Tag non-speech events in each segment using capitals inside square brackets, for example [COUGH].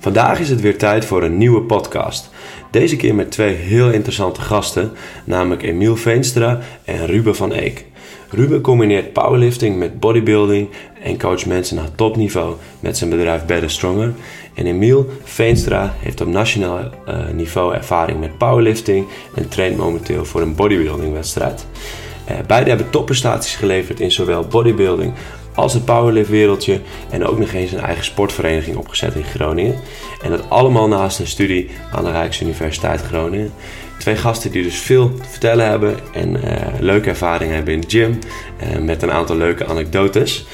Vandaag is het weer tijd voor een nieuwe podcast. Deze keer met twee heel interessante gasten, namelijk Emiel Veenstra en Ruben van Eek. Ruben combineert powerlifting met bodybuilding en coacht mensen naar topniveau met zijn bedrijf Better Stronger. En Emiel Veenstra heeft op nationaal uh, niveau ervaring met powerlifting en traint momenteel voor een bodybuildingwedstrijd. Uh, beide hebben topprestaties geleverd in zowel bodybuilding als het powerlift wereldje en ook nog eens een eigen sportvereniging opgezet in Groningen. En dat allemaal naast een studie aan de Rijksuniversiteit Groningen. Twee gasten die dus veel te vertellen hebben en uh, leuke ervaring hebben in de gym uh, met een aantal leuke anekdotes.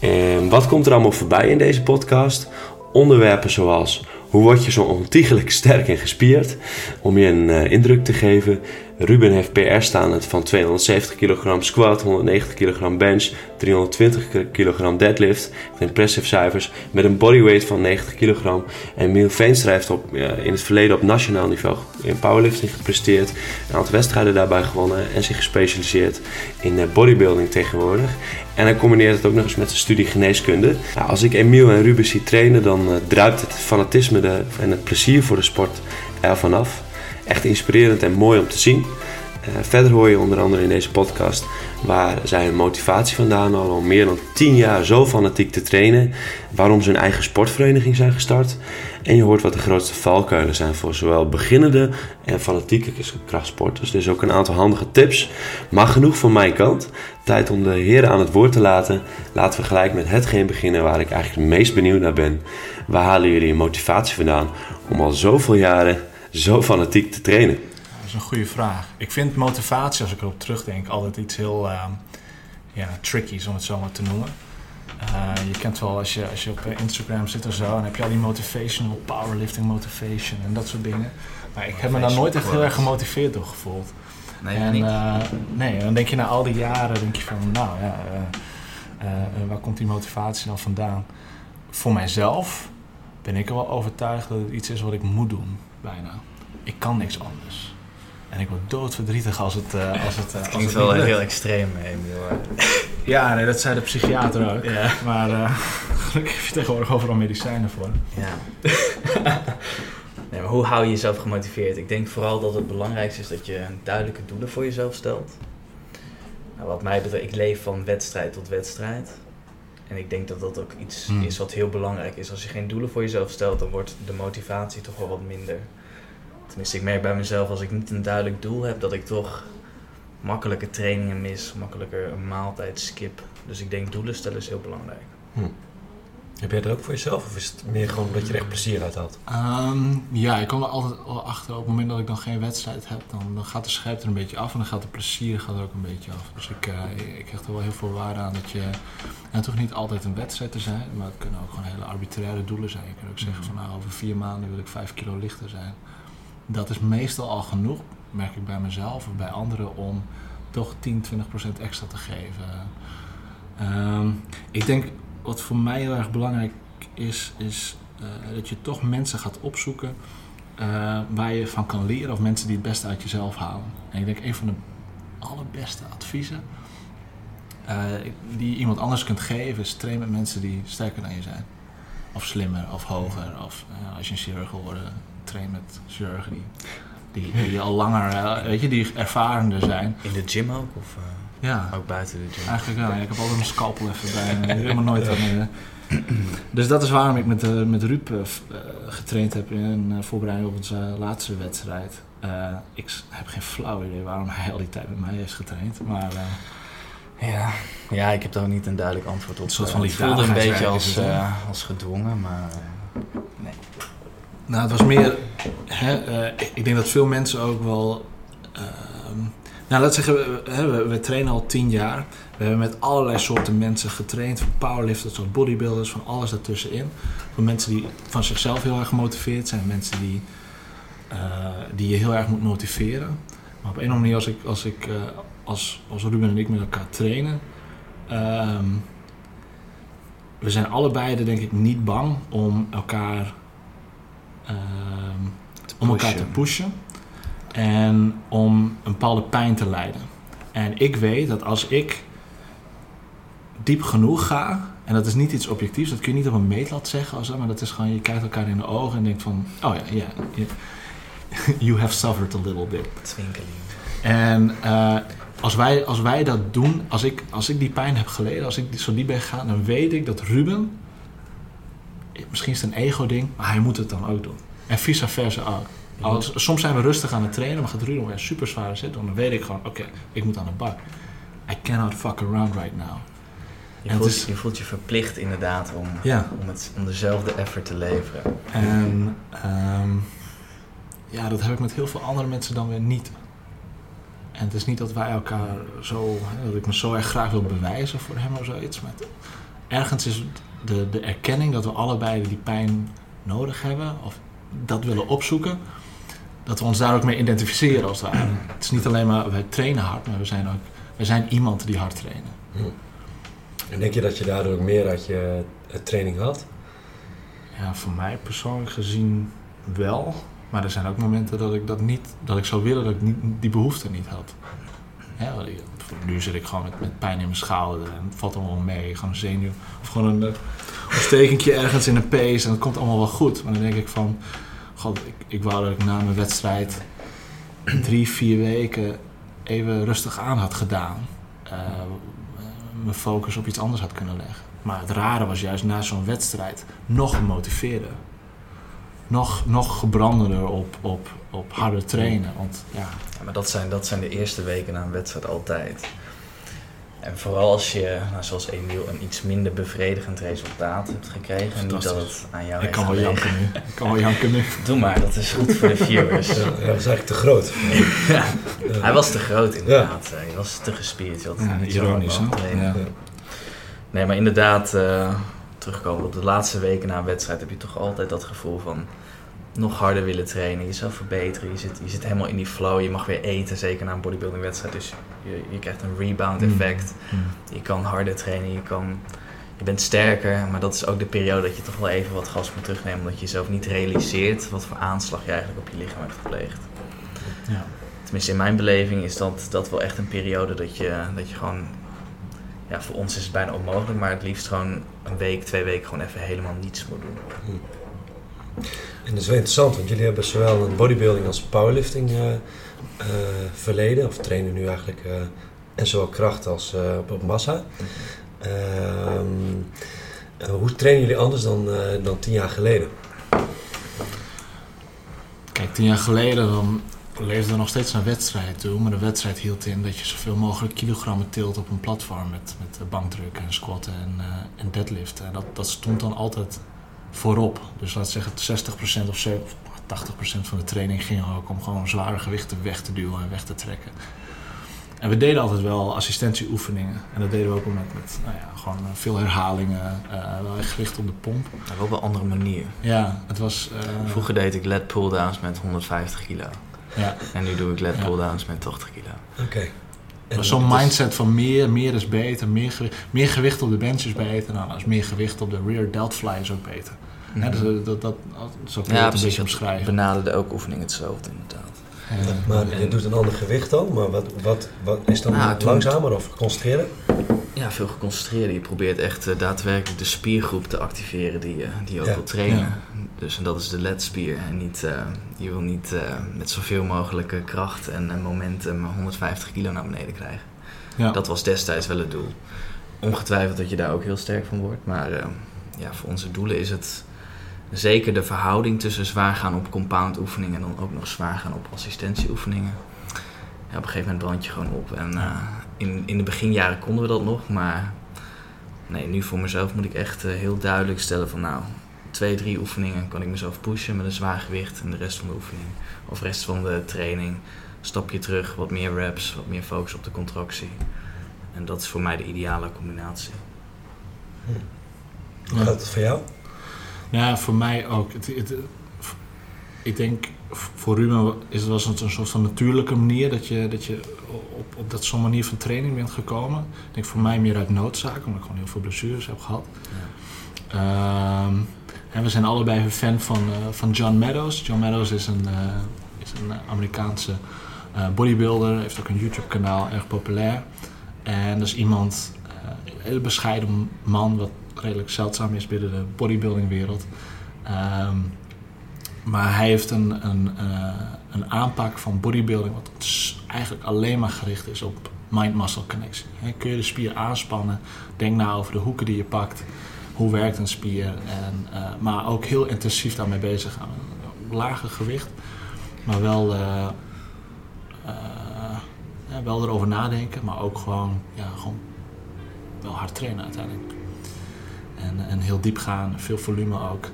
En wat komt er allemaal voorbij in deze podcast? Onderwerpen zoals hoe word je zo ontiegelijk sterk en gespierd? Om je een uh, indruk te geven. Ruben heeft PR staan van 270 kg squat, 190 kg bench, 320 kg deadlift. Impressive cijfers met een bodyweight van 90 kg. En Miel Veenstra heeft op, uh, in het verleden op nationaal niveau in powerlifting gepresteerd. Een aantal wedstrijden daarbij gewonnen en zich gespecialiseerd in uh, bodybuilding tegenwoordig. En hij combineert het ook nog eens met zijn studie geneeskunde. Nou, als ik Emiel en Ruben zie trainen, dan uh, druipt het fanatisme en het plezier voor de sport er vanaf. Echt inspirerend en mooi om te zien. Uh, verder hoor je onder andere in deze podcast waar zij hun motivatie vandaan halen om meer dan 10 jaar zo fanatiek te trainen. Waarom ze hun eigen sportvereniging zijn gestart. En je hoort wat de grootste valkuilen zijn voor zowel beginnende en fanatieke krachtsporters. Dus ook een aantal handige tips. Maar genoeg van mijn kant. Tijd om de heren aan het woord te laten. Laten we gelijk met hetgeen beginnen waar ik eigenlijk het meest benieuwd naar ben. Waar halen jullie je motivatie vandaan om al zoveel jaren zo fanatiek te trainen? Dat is een goede vraag. Ik vind motivatie, als ik erop terugdenk, altijd iets heel uh, ja, tricky, om het zo maar te noemen. Uh, je kent wel als je, als je op Instagram zit of zo, dan heb je al die motivational, powerlifting motivation en dat soort dingen. Maar ik heb me daar nooit echt heel erg gemotiveerd door gevoeld. Nee, en, niet? Uh, nee, dan denk je na al die jaren, denk je van, nou ja, waar komt die motivatie nou vandaan? Voor mijzelf ben ik er wel overtuigd dat het iets is wat ik moet doen, bijna. Ik kan niks anders. En ik word doodverdrietig als het... Uh, als het, uh, als het wel heel extreem, Emiel. [LAUGHS] ja, nee, dat zei de psychiater ook. Ja. Maar uh, [LAUGHS] gelukkig heb je tegenwoordig overal medicijnen voor. Ja. nee, maar hoe hou je jezelf gemotiveerd? Ik denk vooral dat het belangrijkste is dat je duidelijke doelen voor jezelf stelt. Nou, wat mij betreft, ik leef van wedstrijd tot wedstrijd. En ik denk dat dat ook iets hmm. is wat heel belangrijk is. Als je geen doelen voor jezelf stelt, dan wordt de motivatie toch wel wat minder. Tenminste, ik merk bij mezelf als ik niet een duidelijk doel heb, dat ik toch makkelijker trainingen mis, makkelijker een maaltijd skip. Dus ik denk doelen stellen is heel belangrijk. Hm. Heb jij dat ook voor jezelf of is het meer gewoon dat je er echt plezier uit had? Um, ja, ik kom er altijd al achter. Op het moment dat ik nog geen wedstrijd heb, dan, dan gaat de scherpte er een beetje af en dan gaat de plezier gaat er ook een beetje af. Dus ik, uh, ik hecht er wel heel veel waarde aan dat je. En hoeft niet altijd een wedstrijd te zijn, maar het kunnen ook gewoon hele arbitraire doelen zijn. Je kan ook zeggen van nou over vier maanden wil ik vijf kilo lichter zijn. Dat is meestal al genoeg, merk ik bij mezelf of bij anderen, om toch 10, 20 procent extra te geven. Um, ik denk wat voor mij heel erg belangrijk is, is uh, dat je toch mensen gaat opzoeken uh, waar je van kan leren of mensen die het beste uit jezelf halen. En ik denk een van de allerbeste adviezen uh, die iemand anders kunt geven is train met mensen die sterker dan je zijn. Of slimmer of hoger. Of als je een chirurg wil worden, train met chirurgen die, die, die al langer, weet je, die ervarender zijn. In de gym ook? Of, ja. Ook buiten de gym? Eigenlijk wel. Ja. Ik heb altijd een scalpel even bij me. [LAUGHS] helemaal nooit aan. Dus dat is waarom ik met, uh, met Ruud uh, getraind heb in uh, voorbereiding op onze laatste wedstrijd. ik heb geen flauw idee waarom hij al die tijd met mij heeft getraind. Maar, ja. ja, ik heb daar niet een duidelijk antwoord op. Een soort van het voelde een beetje als, als gedwongen, maar nee. Nou, het was meer... Hè, ik denk dat veel mensen ook wel... Nou, laat zeggen, we, we, we, trainen al tien jaar. We hebben met allerlei soorten mensen getraind. Van powerlifters tot bodybuilders, van alles daartussenin. Van mensen die van zichzelf heel erg gemotiveerd zijn. Mensen die, uh, die je heel erg moet motiveren. Maar op een of andere manier, als, ik, als, ik, uh, als, als Ruben en ik met elkaar trainen... Um, we zijn allebei denk ik niet bang om elkaar, um, om elkaar te pushen en om een bepaalde pijn te lijden. En ik weet dat als ik diep genoeg ga En dat is niet iets objectiefs, dat kun je niet op een meetlat zeggen, als, maar dat is gewoon, je kijkt elkaar in de ogen en denkt van, oh ja, ja, [LAUGHS] you have suffered a little bit. Twinkeling. En uh, als, wij, als wij dat doen, als ik, als ik die pijn heb geleden, als ik zo diep ben gegaan, dan weet ik dat Ruben, misschien is het een ego-ding, maar hij moet het dan ook doen. En vice versa ook. Als, soms zijn we rustig aan het trainen, maar gaat Ruben weer super zware zit doen, dan weet ik gewoon, oké, ik moet aan de bak. I cannot fuck around right now. Je voelt, is, je voelt, je verplicht inderdaad om, om, het, om dezelfde effort te leveren. En um, ja, dat heb ik met heel veel andere mensen dan weer niet. En het is niet dat wij elkaar zo, dat ik me zo erg graag wil bewijzen voor hem of zoiets. Maar ergens is de, de erkenning dat we allebei die pijn nodig hebben, of dat willen opzoeken, dat we ons daar ook mee identificeren als het ware. Het is niet alleen maar, wij trainen hard, maar we zijn ook, wij zijn iemand die hard trainen. Hm. En denk je dat je daardoor ook meer uit je training had? Ja, voor mij persoonlijk gezien wel. Maar er zijn ook momenten dat ik dat niet, dat ik zou willen dat ik niet, die behoefte niet had. Ja, nu zit ik gewoon met, met pijn in mijn schouder en het valt allemaal mee. Gewoon een zenuw of gewoon een, een ergens in een pees en het komt allemaal wel goed. Maar dan denk ik van, god, ik, wou dat ik na mijn wedstrijd drie, vier weken even rustig aan had gedaan. Uh, mijn focus op iets anders had kunnen leggen. Maar het rare was juist na zo'n wedstrijd nog gemotiveerder nog, nog gebrandender op, op, op harder trainen. Want, ja. maar dat zijn, dat zijn de eerste weken na een wedstrijd altijd. En vooral als je, nou, zoals Emiel, een iets minder bevredigend resultaat hebt gekregen. En niet dat het aan jou Ik kan wel janken nu. Ik kan wel janken nu. [LAUGHS] Doe maar, dat is goed voor de viewers. [LAUGHS] Ja, hij was eigenlijk te groot. [LAUGHS] ja, hij was te groot inderdaad. Hij was te gespierd. Je had ja, ironisch? Nee, maar inderdaad... Uh, terugkomen op de laatste weken na een wedstrijd heb je toch altijd dat gevoel van nog harder willen trainen, jezelf verbeteren. Je zit, je zit helemaal in die flow. Je mag weer eten, zeker na een bodybuilding wedstrijd. Dus je, je krijgt een rebound mm. effect. Mm. Je kan harder trainen, je, kan, je bent sterker. Maar dat is ook de periode dat je toch wel even wat gas moet terugnemen. Omdat je jezelf niet realiseert wat voor aanslag je eigenlijk op je lichaam hebt gepleegd. Ja. Tenminste, in mijn beleving is dat, dat wel echt een periode dat je, dat je gewoon ja, voor ons is het bijna onmogelijk, maar het liefst gewoon een week, twee weken gewoon even helemaal niets moet doen. Hm. En dat is wel interessant, want jullie hebben zowel een bodybuilding als powerlifting uh, verleden, of trainen nu eigenlijk, uh, en zowel kracht als op massa. Ehm, hoe trainen jullie anders dan, dan tien jaar geleden? Kijk, tien jaar geleden dan leefde er nog steeds een wedstrijd toe. Maar de wedstrijd hield in dat je zoveel mogelijk kilogrammen tilt op een platform. Met, met bankdrukken en squatten en, en deadliften. En dat, dat stond dan altijd voorop. Dus laat zeggen 60% of 80% van de training ging ook om gewoon zware gewichten weg te duwen en weg te trekken. En we deden altijd wel assistentieoefeningen. En dat deden we ook met, met nou ja, gewoon veel herhalingen, uh, wel echt gericht op de pomp. Maar wel op een andere manier. Ja, het was... Uh, Vroeger deed ik led pull-downs met 150 kilo. Ja. En nu doe ik led pull-downs met 80 kilo. Oké. Okay. Zo'n mindset van meer, meer is beter, meer, gewicht, meer gewicht op de bench is beter. Nou, als meer gewicht op de rear delt fly is ook beter. Mm -hmm. dus dat, dat, zo kun je het een beetje omschrijven. benaderde elke oefening hetzelfde inderdaad. Ja. Maar je doet een ander gewicht dan, maar wat, wat, wat is dan nou, langzamer of concentreren? Ja, veel geconcentreerder. Je probeert echt uh, daadwerkelijk de spiergroep te activeren die, uh, die je ook ja. wil trainen. Ja. Dus en dat is de ledspier. En niet, uh, je wil niet met zoveel mogelijke kracht en, en, momentum 150 kilo naar beneden krijgen. Ja. Dat was destijds wel het doel. Ongetwijfeld dat je daar ook heel sterk van wordt. Maar ja, voor onze doelen is het zeker de verhouding tussen zwaar gaan op compound oefeningen en dan ook nog zwaar gaan op assistentieoefeningen. Ja, op een gegeven moment brand je gewoon op. En uh, in, in de beginjaren konden we dat nog, maar nee, nu voor mezelf moet ik echt uh, heel duidelijk stellen van nou, twee, drie oefeningen kan ik mezelf pushen met een zwaar gewicht en de rest van de oefening of de rest van de training stap je terug, wat meer reps, wat meer focus op de contractie. En dat is voor mij de ideale combinatie. Hm. Hoe gaat het voor jou? Ja, voor mij ook. Het, het, ik denk voor Ruben is het was een, een soort van natuurlijke manier dat je, dat je op, op dat zo'n manier van training bent gekomen. Ik denk voor mij meer uit noodzaak, omdat ik gewoon heel veel blessures heb gehad. Ja. Um, en we zijn allebei een fan van, uh, van John Meadows. John Meadows is een, uh, is een Amerikaanse uh, bodybuilder, heeft ook een YouTube-kanaal, erg populair. En dat is iemand, een hele bescheiden man, wat redelijk zeldzaam is binnen de bodybuildingwereld. Ehm, maar hij heeft een, een, eh, een aanpak van bodybuilding wat eigenlijk alleen maar gericht is op mind-muscle connectie. Kun je de spier aanspannen? Denk na over de hoeken die je pakt. Hoe werkt een spier? En, eh, maar ook heel intensief daarmee bezig gaan. Lager gewicht, maar wel, eh, eh, ja, wel erover nadenken, maar ook gewoon, ja, gewoon wel hard trainen uiteindelijk. En, en heel diep gaan, veel volume ook.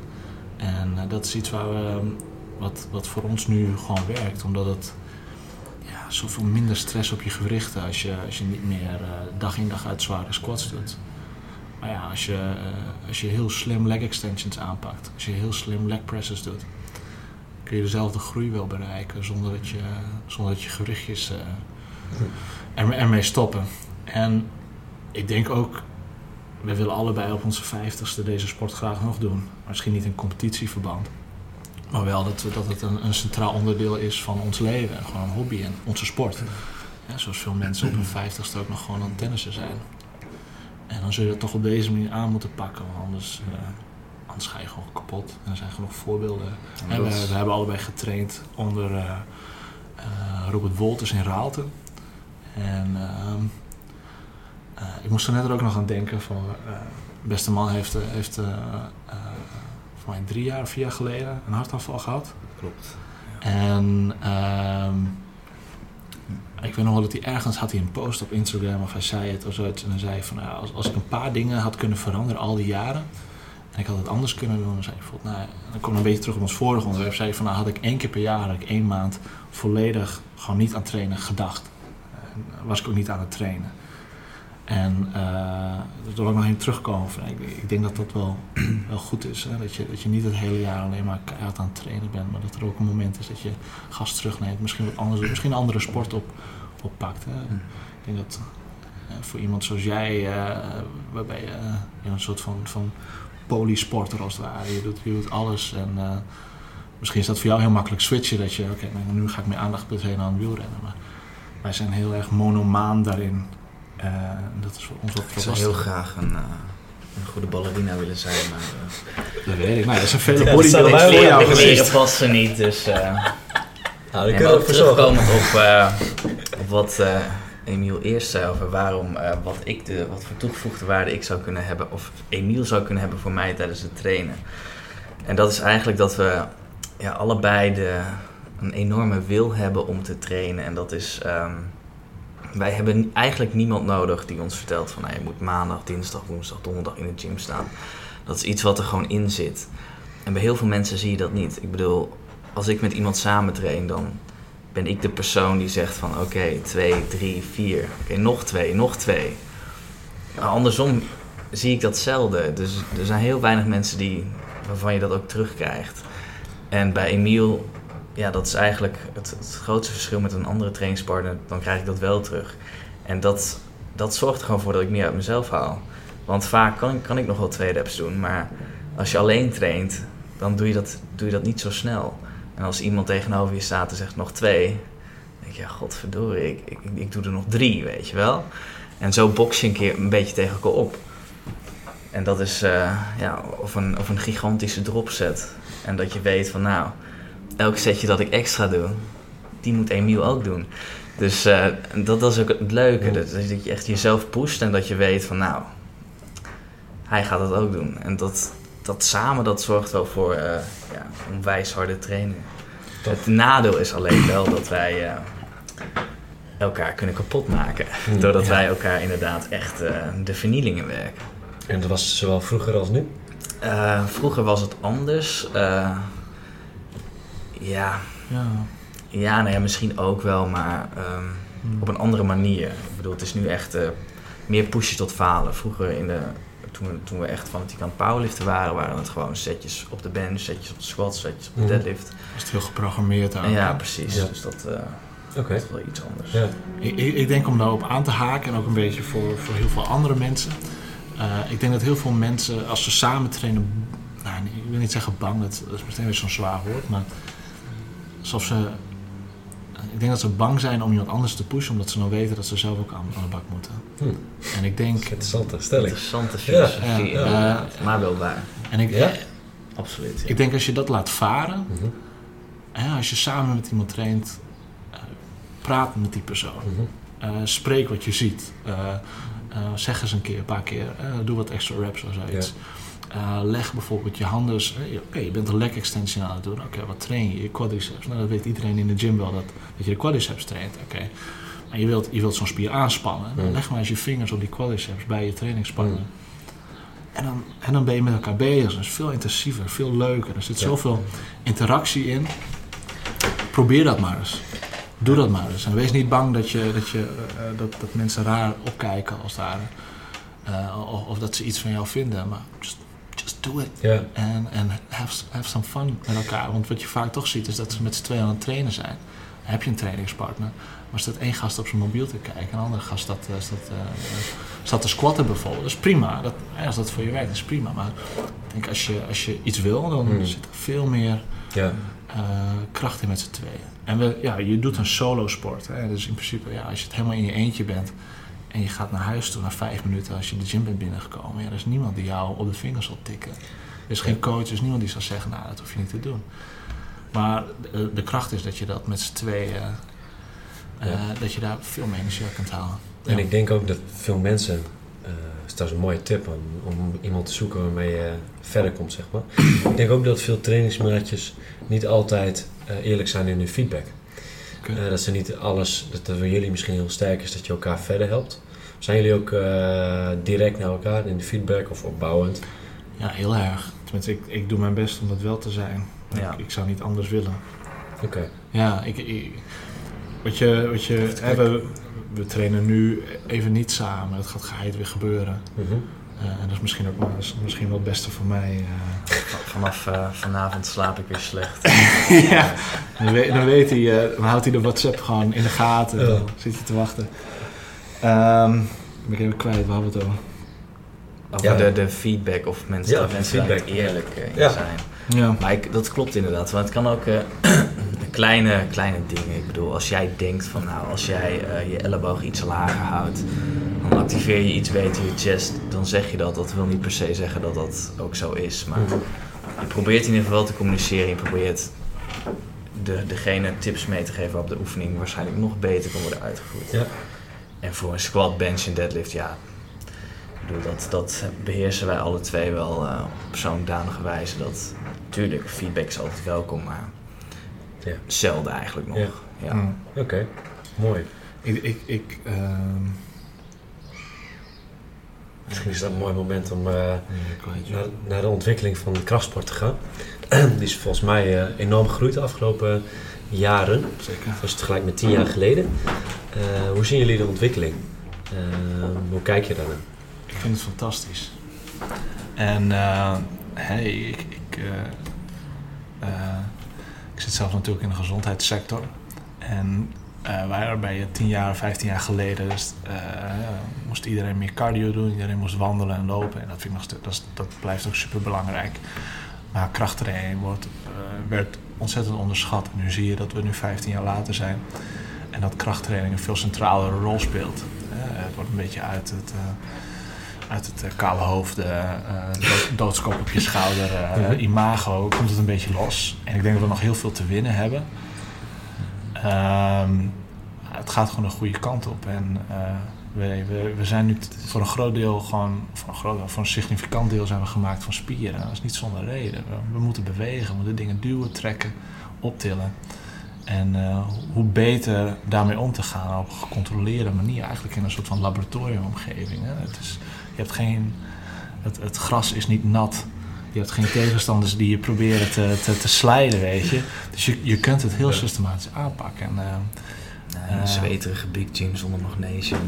En eh, dat is iets waar we, ehm, wat, wat voor ons nu gewoon werkt, omdat het ja, zoveel minder stress op je gewrichten als je, als je niet meer eh, dag in dag uit zware squats doet. Maar ja, als je, eh, als je heel slim leg extensions aanpakt, als je heel slim leg presses doet, kun je dezelfde groei wel bereiken zonder dat je, zonder dat je gewrichtjes er, ermee stoppen. En ik denk ook, we willen allebei op onze vijftigste deze sport graag nog doen. Misschien niet in competitieverband. Maar wel dat, dat het een, een centraal onderdeel is van ons leven. En gewoon een hobby en onze sport. Ja, zoals veel mensen op hun vijftigste ook nog gewoon aan tennissen zijn. En dan zul je dat toch op deze manier aan moeten pakken. Want anders, eh, anders ga je gewoon kapot. En er zijn genoeg voorbeelden. En we, we hebben allebei getraind onder eh, eh, Robert Wolters in Raalte. En ehm, eh, ik moest er net ook nog aan denken van... eh, beste man heeft, eh, heeft eh, eh, voor mij drie jaar of vier jaar geleden een hartaanval gehad. Klopt. En ehm, ik weet nog wel dat hij ergens had hij een post op Instagram of hij zei het of zoiets. En dan zei hij van nou, als, als ik een paar dingen had kunnen veranderen al die jaren. En ik had het anders kunnen doen. Dan zei hij nou, dan kom ik een beetje terug op ons vorige onderwerp. Zei hij van nou had ik één keer per jaar, had ik één maand volledig gewoon niet aan trainen gedacht. En was ik ook niet aan het trainen. En uh, daar wil ik nog even terugkomen. Van, ik, ik denk dat dat wel, [CLEARS THROAT] wel goed is. Hè? Dat, je, dat je niet het hele jaar alleen maar keihard aan het trainen bent. Maar dat er ook een moment is dat je gas terugneemt. Misschien wat anders. Misschien een andere sport op, oppakt. Hè? Mm. Ik denk dat uh, voor iemand zoals jij, uh, waarbij je een soort van, van polysporter als het ware. Je doet, je doet alles. En misschien is dat voor jou heel makkelijk switchen. Dat je, oké, okay, nou, nu ga ik mijn aandacht besteden aan wielrennen. Maar wij zijn heel erg monomaan daarin. Uh, dat is voor ons wat Ik zou heel graag een, uh, een, goede ballerina willen zijn, maar... Uh, dat weet ik. Nou, er zijn vele ja, bodybuilders voor jou geweest. Dat passen niet, dus... Uh, nou, die kunnen we terugkomend op, uh, op wat uh, Emiel eerst zei over waarom, uh, wat, ik de, wat voor toegevoegde waarde ik zou kunnen hebben, of Emiel zou kunnen hebben voor mij tijdens het trainen. En dat is eigenlijk dat we ja, allebei de, een enorme wil hebben om te trainen. En dat is... Um, wij hebben eigenlijk niemand nodig die ons vertelt van nou, je moet maandag, dinsdag, woensdag, donderdag in de gym staan. Dat is iets wat er gewoon in zit. En bij heel veel mensen zie je dat niet. Ik bedoel, als ik met iemand samen train, dan ben ik de persoon die zegt van oké, okay, twee, drie, vier, oké, nog twee, nog twee. Andersom zie ik dat zelden. Dus er zijn heel weinig mensen die, waarvan je dat ook terugkrijgt. En bij Emiel ja, dat is eigenlijk het, het, grootste verschil met een andere trainingspartner. Dan krijg ik dat wel terug. En dat, dat zorgt er gewoon voor dat ik meer uit mezelf haal. Want vaak kan, kan ik nog wel twee reps doen, maar als je alleen traint, dan doe je dat, doe je dat niet zo snel. En als iemand tegenover je staat en zegt nog twee, dan denk je, ja, godverdorie, ik, ik, ik doe er nog drie, weet je wel. En zo box je een keer een beetje tegen elkaar op. En dat is, uh, ja, of een, of een gigantische dropset. En dat je weet van, nou, elk setje dat ik extra doe, die moet Emiel ook doen. Dus uh, dat, dat is ook het leuke. Dat, dat je echt jezelf pusht en dat je weet van nou, hij gaat het ook doen. En dat, dat samen, dat zorgt wel voor uh, ja, onwijs harde trainingen. Het nadeel is alleen wel dat wij uh, elkaar kunnen kapot maken. Mm, [LAUGHS] doordat ja. wij elkaar inderdaad echt de vernielingen werken. En dat was zowel vroeger als nu? vroeger was het anders. Ja. Ja. Ja, nou ja, misschien ook wel, maar um, hmm. op een andere manier. Ik bedoel, het is nu echt uh, meer pushen tot falen. Vroeger, in de, toen, we, toen we echt fanatiek aan het powerliften waren, waren het gewoon setjes op de bench, setjes op de squat, setjes op de deadlift. Was het heel geprogrammeerd ook. Ja, precies. Ja. Dus dat, uh, okay. dat is wel iets anders. Ja. Ik, ik, denk om daarop aan te haken en ook een beetje voor, voor heel veel andere mensen. Uh, ik denk dat heel veel mensen, als ze samen trainen, nou, ik wil niet zeggen bang, dat, dat is meteen weer zo'n zwaar woord, maar alsof ze ik denk dat ze bang zijn om iemand anders te pushen, omdat ze dan weten dat ze zelf ook aan, aan de bak moeten. Hm. En ik denk, Interessante stelling. Interessante filosofie, Ja, maar wel waar. en ik, Ja? Absoluut. ja. ik denk als je dat laat varen, Mhm, als je samen met iemand traint, eh, praat met die persoon. mhm. Eh, spreek wat je ziet. Eh, eh, zeg eens een keer, een paar keer. eh, doe wat extra reps of zoiets. Eh, leg bijvoorbeeld je handen. eh, Oké, je bent een leg extension aan het doen. Oké, wat train je? Je quadriceps. Nou, dat weet iedereen in de gym wel, dat, dat je de quadriceps traint. Oké. Maar je wilt, je wilt zo'n spier aanspannen. Mm. leg maar eens je vingers op die quadriceps bij je trainingsspannen. Mm. En, dan, en dan ben je met elkaar bezig. Dat is veel intensiever, veel leuker. Er zit Ja. zoveel interactie in. Probeer dat maar eens. Doe dat maar eens. En wees niet bang dat, je, dat, je, eh, dat, dat mensen raar opkijken als daar. of, of dat ze iets van jou vinden. Maar just, just do it. En, en have, have some fun met elkaar. Want wat je vaak toch ziet is dat ze met z'n tweeën aan het trainen zijn. Dan heb je een trainingspartner. Maar staat één gast op zijn mobiel te kijken. En een andere gast staat, staat, eh, eh, staat te squatten bijvoorbeeld. Dat is prima. Dat, als dat voor je werkt, is prima. Maar ik denk als je, als je iets wil, dan Hmm. zit er veel meer eh, kracht in met z'n tweeën. En we, ja, je doet een solo sport. Hè? Dus in principe, ja, als je het helemaal in je eentje bent en je gaat naar huis toe na vijf minuten als je de gym bent binnengekomen, ja, er is niemand die jou op de vingers zal tikken. Er is geen coach, er is niemand die zal zeggen, nou, dat hoef je niet te doen. Maar de, de kracht is dat je dat met z'n tweeën, eh, Ja. dat je daar veel meer energie uit kunt halen. En Ja. ik denk ook dat veel mensen, eh is trouwens een mooie tip om, om iemand te zoeken waarmee je verder komt, zeg maar. [CLEARS THROAT] ik denk ook dat veel trainingsmaatjes niet altijd eh, eerlijk zijn in hun feedback. Eh, dat ze niet alles, dat dat bij jullie misschien heel sterk is dat je elkaar verder helpt. Zijn jullie ook eh, direct naar elkaar in de feedback of opbouwend? Ja, heel erg. Tenminste, ik, ik doe mijn best om dat wel te zijn. Ja. Ik, ik zou niet anders willen. Oké. Ja, ik, ik- wat je, wat je, hè, we, we trainen nu even niet samen. Dat gaat geheid weer gebeuren. Mhm. Eh, en dat is misschien ook wel, dat is misschien wel het beste voor mij. eh. [LAUGHS] Vanaf vanavond slaap ik weer slecht. [LAUGHS] ja, dan, weet, dan weet hij, eh, dan houdt hij de WhatsApp gewoon in de gaten. Dan zit hij te wachten. Ehm ben ik even kwijt, waar we het over? Over Ja. de, de feedback of mensen, Ja, dat mensen feedback. daar eerlijk eh, in Ja. zijn. Ja. Maar ik, dat klopt inderdaad. Want het kan ook eh, [CLEARS THROAT] kleine, kleine dingen. Ik bedoel, als jij denkt van nou, als jij eh, je elleboog iets lager houdt, dan activeer je iets beter je chest. Dan zeg je dat. Dat wil niet per se zeggen dat dat ook zo is. Maar Mhm. je probeert in ieder geval wel te communiceren. Je probeert de, degene tips mee te geven waarop de oefening waarschijnlijk nog beter kan worden uitgevoerd. Ja. En voor een squat, bench en deadlift, ja. Ik bedoel, dat, dat beheersen wij alle twee wel eh, op zo'n danige wijze. Dat, tuurlijk, feedback is altijd welkom, maar Ja. zelden eigenlijk nog. Ja. Ja. Mm. Oké, mooi. Ik, ik, ik, ehm, Misschien is dat een mooi moment om eh, naar, naar de ontwikkeling van de krachtsport te gaan. [CLEARS THROAT] Die is volgens mij eh, enorm gegroeid de afgelopen jaren. Zeker. Als je het vergelijkt met tien jaar geleden. Eh, hoe zien jullie de ontwikkeling? Eh, hoe kijk je daarnaar? Ik vind het fantastisch. En eh, hey, ik, ik, ik zit zelf natuurlijk in de gezondheidssector. En wij bij je 10 jaar, 15 jaar geleden dus, moest iedereen meer cardio doen. Iedereen moest wandelen en lopen. En dat, vind ik nog dat, dat blijft ook super belangrijk. Maar krachttraining wordt, eh, werd ontzettend onderschat. En nu zie je dat we nu 15 jaar later zijn. En dat krachttraining een veel centralere rol speelt. Eh, het wordt een beetje uit het, eh, uit het kale hoofd, dood- [LAUGHS] doodskop op je schouder, imago, komt het een beetje los. En ik denk dat we nog heel veel te winnen hebben. Ehm, het gaat gewoon de goede kant op. En we, we, we zijn nu voor een groot deel gewoon, voor een, groot, voor een significant deel zijn we gemaakt van spieren. Dat is niet zonder reden. We, we moeten bewegen, we moeten dingen duwen, trekken, optillen. En eh, hoe beter daarmee om te gaan op een gecontroleerde manier, eigenlijk in een soort van laboratoriumomgeving. Hè? Het is, je hebt geen, het, het gras is niet nat. Je hebt geen tegenstanders die je proberen te, te, te slijden, weet je. Dus je, je kunt het heel systematisch aanpakken. En, eh, Een zweterige big gym zonder magnesium.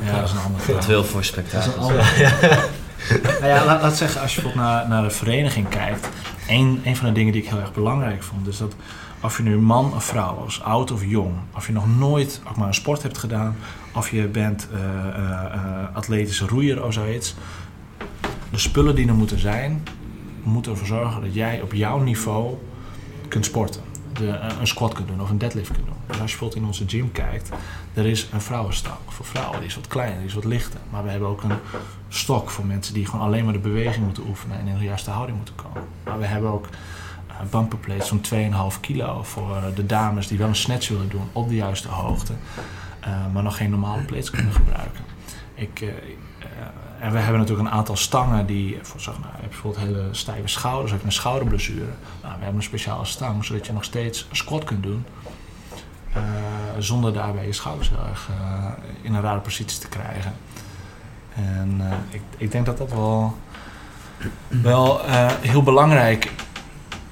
eh, ja, dat is een ander dat verhaal. wil voor Dat is spektakel. [LAUGHS] nou ja, laat, laat zeggen, als je bijvoorbeeld naar, naar de vereniging kijkt. Een, een van de dingen die ik heel erg belangrijk vond, is dat of je nu man of vrouw was, oud of jong, of je nog nooit ook maar een sport hebt gedaan, of je bent eh, eh, eh, atletische roeier of zoiets. De spullen die er moeten zijn, moeten ervoor zorgen dat jij op jouw niveau kunt sporten. De, een squat kunt doen of een deadlift kunt doen. Dus als je bijvoorbeeld in onze gym kijkt, er is een vrouwenstang voor vrouwen, die is wat kleiner, die is wat lichter. Maar we hebben ook een stok voor mensen die gewoon alleen maar de beweging moeten oefenen en in de juiste houding moeten komen. Maar we hebben ook uh, bumper plates van 2,5 kilo voor de dames die wel een snatch willen doen op de juiste hoogte, uh, maar nog geen normale plates kunnen gebruiken. Ik, en we hebben natuurlijk een aantal stangen die, voor, zeg, nou, je bijvoorbeeld hele stijve schouders, je een schouderblessure. Nou, we hebben een speciale stang, zodat je nog steeds squat kunt doen. Uh, zonder daarbij je schouders heel erg uh, in een rare positie te krijgen. En uh, ik, ik, denk dat dat wel, wel heel belangrijk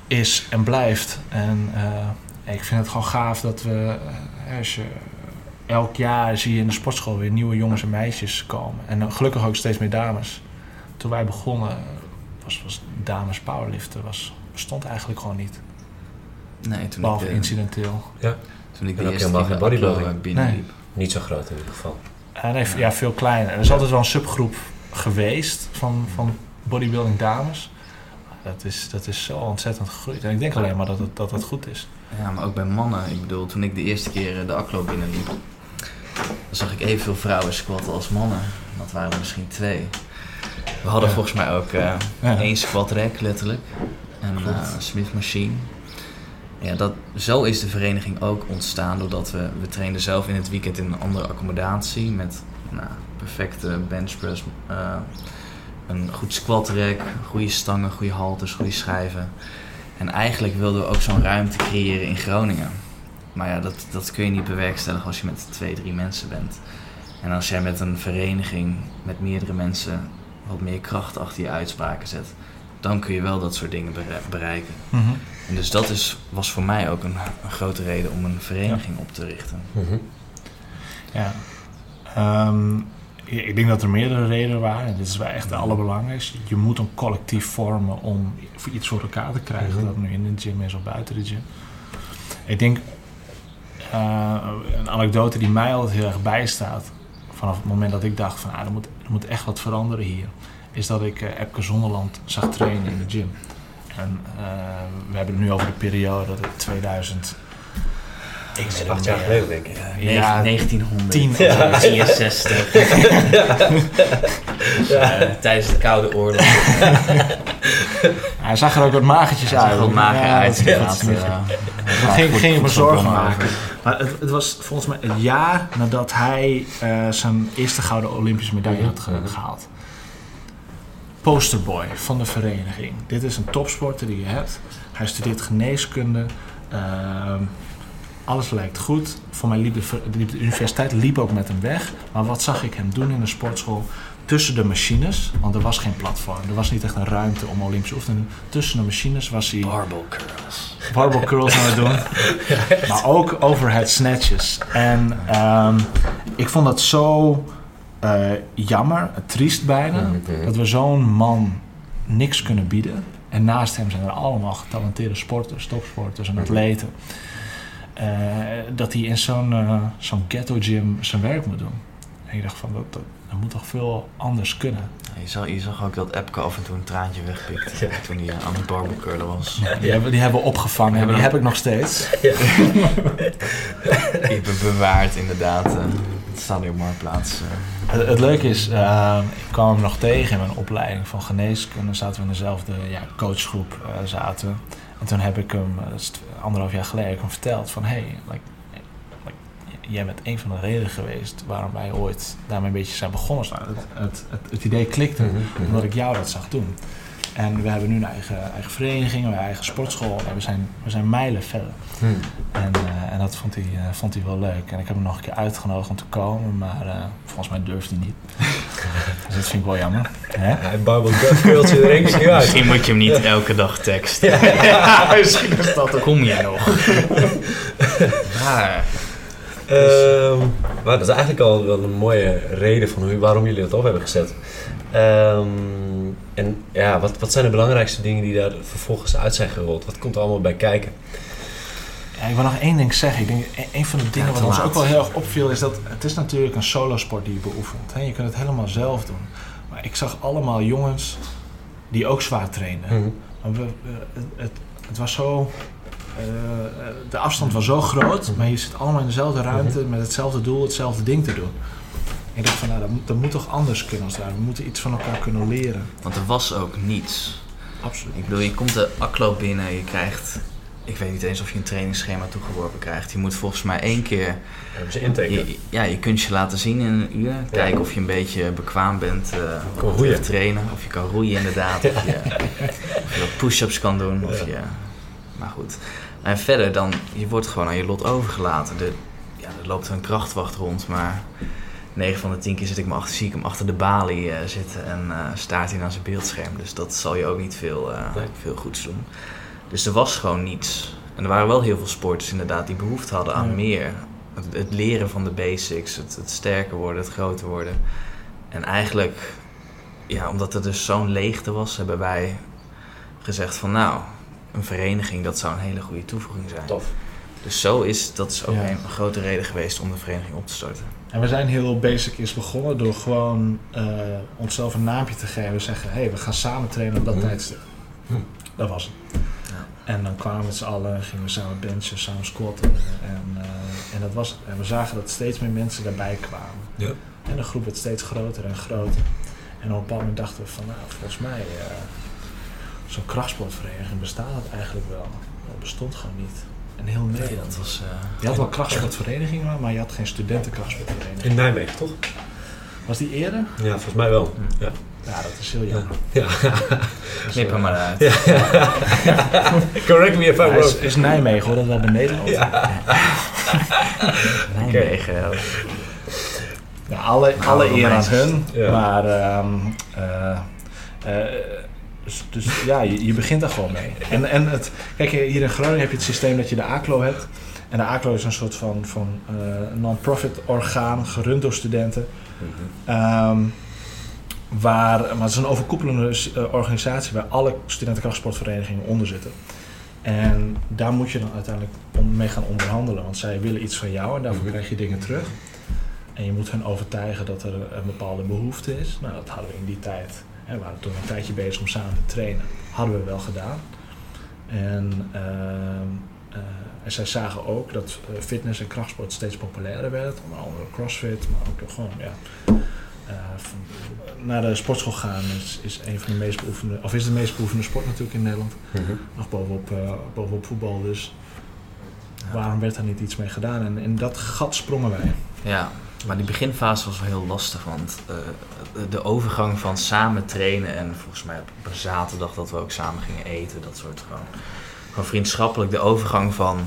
is en blijft. En ik vind het gewoon gaaf dat we, als je elk jaar zie je in de sportschool weer nieuwe jongens en meisjes komen. En gelukkig ook steeds meer dames. Toen wij begonnen was, was dames powerliften was, bestond eigenlijk gewoon niet. Nee, toen Behalve ik de, incidenteel. Ja. Toen ik de eerste helemaal keer geen bodybuilding. Binnenliep. Niet zo groot in ieder geval. En nee, ja, veel kleiner. Er is altijd wel een subgroep geweest van, van bodybuilding dames. Dat is, dat is zo ontzettend gegroeid. En ik denk alleen maar dat het, dat het goed is. Ja, maar ook bij mannen. Ik bedoel, toen ik de eerste keer eh, de Aklo binnenliep, zag ik evenveel vrouwen squatten als mannen. Dat waren er misschien twee. We hadden Ja. volgens mij ook eh, Ja. één squat rack, letterlijk. En eh, een Smith machine. Ja, dat, zo is de vereniging ook ontstaan doordat we, we trainden zelf in het weekend in een andere accommodatie met nou, perfecte benchpress, eh, een goed squat rack, goede stangen, goede halters, goede schijven. En eigenlijk wilden we ook zo'n ruimte creëren in Groningen. Maar ja, dat, dat kun je niet bewerkstelligen als je met twee, drie mensen bent. En als jij met een vereniging met meerdere mensen wat meer kracht achter je uitspraken zet, dan kun je wel dat soort dingen bere- bereiken. En dus dat is, was voor mij ook een, een grote reden om een vereniging op te richten. Mhm. Ja. Ehm, ik ik denk dat er meerdere redenen waren. En dit is wel echt de allerbelangrijkste. Je moet een collectief vormen om voor iets voor elkaar te krijgen. Mhm. Dat nu in de gym is of buiten de gym. Ik denk, een anekdote die mij altijd heel erg bijstaat. Vanaf het moment dat ik dacht van, ah, er, moet, er moet echt wat veranderen hier. Is dat ik eh Epke Zonderland zag trainen in de gym. En eh, we hebben het nu over de periode dat het 2000... Ik het Acht jaar geleden, denk ik. Ja, Ja, 1963. tien- Ja. [LAUGHS] 63. Eh, tijdens de Koude Oorlog. [LAUGHS] Hij zag er ook wat magertjes zag uit. er wel mager Ja, uit. inderdaad, geen, goed, geen goed zorgen maken. Maar het, het was volgens mij het jaar nadat hij eh, zijn eerste gouden Olympische medaille had ge- Mhm. gehaald. Posterboy van de vereniging. Dit is een topsporter die je hebt. Hij studeert geneeskunde. Ehm, alles lijkt goed. Voor mij liep de, ver- liep de universiteit liep ook met hem weg. Maar wat zag ik hem doen in de sportschool? Tussen de machines, want er was geen platform. Er was niet echt een ruimte om Olympische oefeningen te doen. Tussen de machines was hij Barbell curls. barbell curls aan het doen. [LAUGHS] maar ook overhead snatches. En ehm, ik vond dat zo eh, jammer, triest bijna, Mhm. dat we zo'n man niks kunnen bieden. En naast hem zijn er allemaal getalenteerde sporters, topsporters en Mhm. atleten. Dat hij in zo'n eh, zo'n ghetto gym zijn werk moet doen. En ik dacht van, dat, dat, dat moet toch veel anders kunnen. Je zag, je zag ook dat Epke af en toe een traantje wegpikte Ja. toen hij aan het barbell curlen was. Die, hebben, die hebben we opgevangen en Hebben die heb ik nog steeds. [LAUGHS] Die hebben bewaard inderdaad. eh, Het staat nu op Marktplaats. eh. Het, het leuke is, eh, ik kwam hem nog tegen in mijn opleiding van geneeskunde. Zaten we in dezelfde ja, coachgroep. eh, zaten. En toen heb ik hem, eh, anderhalf jaar geleden, heb ik hem verteld van... Hey, like, jij bent een van de redenen geweest waarom wij ooit daarmee een beetje zijn begonnen. Het, het, het, het idee klikte Mhm. omdat ik jou dat zag doen. En we hebben nu een eigen, eigen vereniging, een eigen sportschool. En we zijn, we zijn mijlen verder. Mhm. En, eh, en dat vond hij, eh, vond hij wel leuk. En ik heb hem nog een keer uitgenodigd om te komen, maar eh, volgens mij durft hij niet. [LAUGHS] dus dat vind ik wel jammer. Hè? Hij barbelt curls er enkel niet uit. Misschien moet je hem niet elke dag teksten. [LAUGHS] misschien is dat Kom jij nog? [LAUGHS] Ja, Ehm, maar dat is eigenlijk al wel een mooie reden van hoe, waarom jullie dat op hebben gezet. Ehm, en ja, wat, wat zijn de belangrijkste dingen die daar vervolgens uit zijn gerold? Wat komt er allemaal bij kijken? Ja, ik wil nog één ding zeggen. Ik denk, e- een van de dingen Ja, wat ons ook wel heel erg opviel, is dat het is natuurlijk een solosport die je beoefent. Hè? Je kunt het helemaal zelf doen. Maar ik zag allemaal jongens die ook zwaar trainden. Mhm. Maar we, we- het, het, het was zo eh, de afstand was zo groot, maar je zit allemaal in dezelfde ruimte met hetzelfde doel, hetzelfde ding te doen. En ik dacht van, nou, dat, moet- dat moet toch anders kunnen als daar. We moeten iets van elkaar kunnen leren. Want er was ook niets. Absoluut. Ik bedoel, je komt de aklo binnen, je krijgt... Ik weet niet eens of je een trainingsschema toegeworpen krijgt. Je moet volgens mij één keer... Hebben ze inteken? Je, ja, je kunt je laten zien in een uur. Kijken of je een beetje bekwaam bent eh Kan om roeien. te trainen. Of je kan roeien inderdaad. Of, je, [LAUGHS] je wat push-ups kan doen. Of Ja. je, maar goed. En verder dan, je wordt gewoon aan je lot overgelaten. De, ja, er loopt een krachtwacht rond, maar 9 van de 10 keer zit ik me achter, zie ik hem achter de balie eh, zitten en eh, staart hij naar zijn beeldscherm. Dus dat zal je ook niet veel, eh, Nee. veel goeds doen. Dus er was gewoon niets. En er waren wel heel veel sporters inderdaad die behoefte hadden aan Ja. meer. Het, het leren van de basics, het, het sterker worden, het groter worden. En eigenlijk, ja, omdat er dus zo'n leegte was, hebben wij gezegd van nou, een vereniging, dat zou een hele goede toevoeging zijn. Tof. Dus zo is, dat is ook Ja. een grote reden geweest om de vereniging op te starten. En we zijn heel basic is begonnen door gewoon eh, onszelf een naampje te geven. We zeggen, hé, hey, we gaan samen trainen op dat Mhm. tijdstip. Hm. Dat was het. Ja. En dan kwamen we met z'n allen, gingen we samen benchen, samen squatten. En, eh, en dat was het. En we zagen dat steeds meer mensen daarbij kwamen. Ja. En de groep werd steeds groter en groter. En op een bepaald moment dachten we van, nou, volgens mij, eh, zo'n krachtsportvereniging bestaat dat eigenlijk wel. Dat bestond gewoon niet. En heel Nee, Nederland. dat was... eh, Je had wel krachtsportverenigingen, maar je had geen studentenkrachtsportvereniging. In Nijmegen, toch? Was die eerder? Ja, volgens mij wel. Ja. Ja, dat is heel jammer. Ja. [LAUGHS] Knip hem maar uit. ja. [LAUGHS] Correct me if I'm ja, is, wrong. is Nijmegen hoor, dat wel bij Nederland. Ja. [LAUGHS] Nijmegen. ja. Ja, alle, alle eer aan hun. Ja. Maar ehm, eh, eh, dus, dus ja, je, je begint daar gewoon mee. En, en het, kijk, hier in Groningen heb je het systeem dat je de ACLO hebt. En de ACLO is een soort van, van eh, non-profit orgaan, gerund door studenten. Ehm, waar, maar het is een overkoepelende eh, organisatie waar alle studentenkrachtsportverenigingen onder zitten. En daar moet je dan uiteindelijk om, mee gaan onderhandelen, want zij willen iets van jou en daarvoor Mhm. krijg je dingen terug. En je moet hen overtuigen dat er een bepaalde behoefte is. Nou, dat hadden we in die tijd. We waren toen een tijdje bezig om samen te trainen. Hadden we wel gedaan. En, ehm, eh, en zij zagen ook dat eh, fitness en krachtsport steeds populairder werd. Onder andere crossfit, maar ook gewoon, ja. eh, van- naar de sportschool gaan is, is een van de meest beoefende, of is de meest beoefende sport natuurlijk in Nederland. Mhm. Nog bovenop, bovenop voetbal, dus waarom werd daar niet iets mee gedaan? En in dat gat sprongen wij. Ja, maar die beginfase was wel heel lastig, want eh, de- overgang van samen trainen en volgens mij op een zaterdag dat we ook samen gingen eten, dat soort gewoon, gewoon vriendschappelijk, de overgang van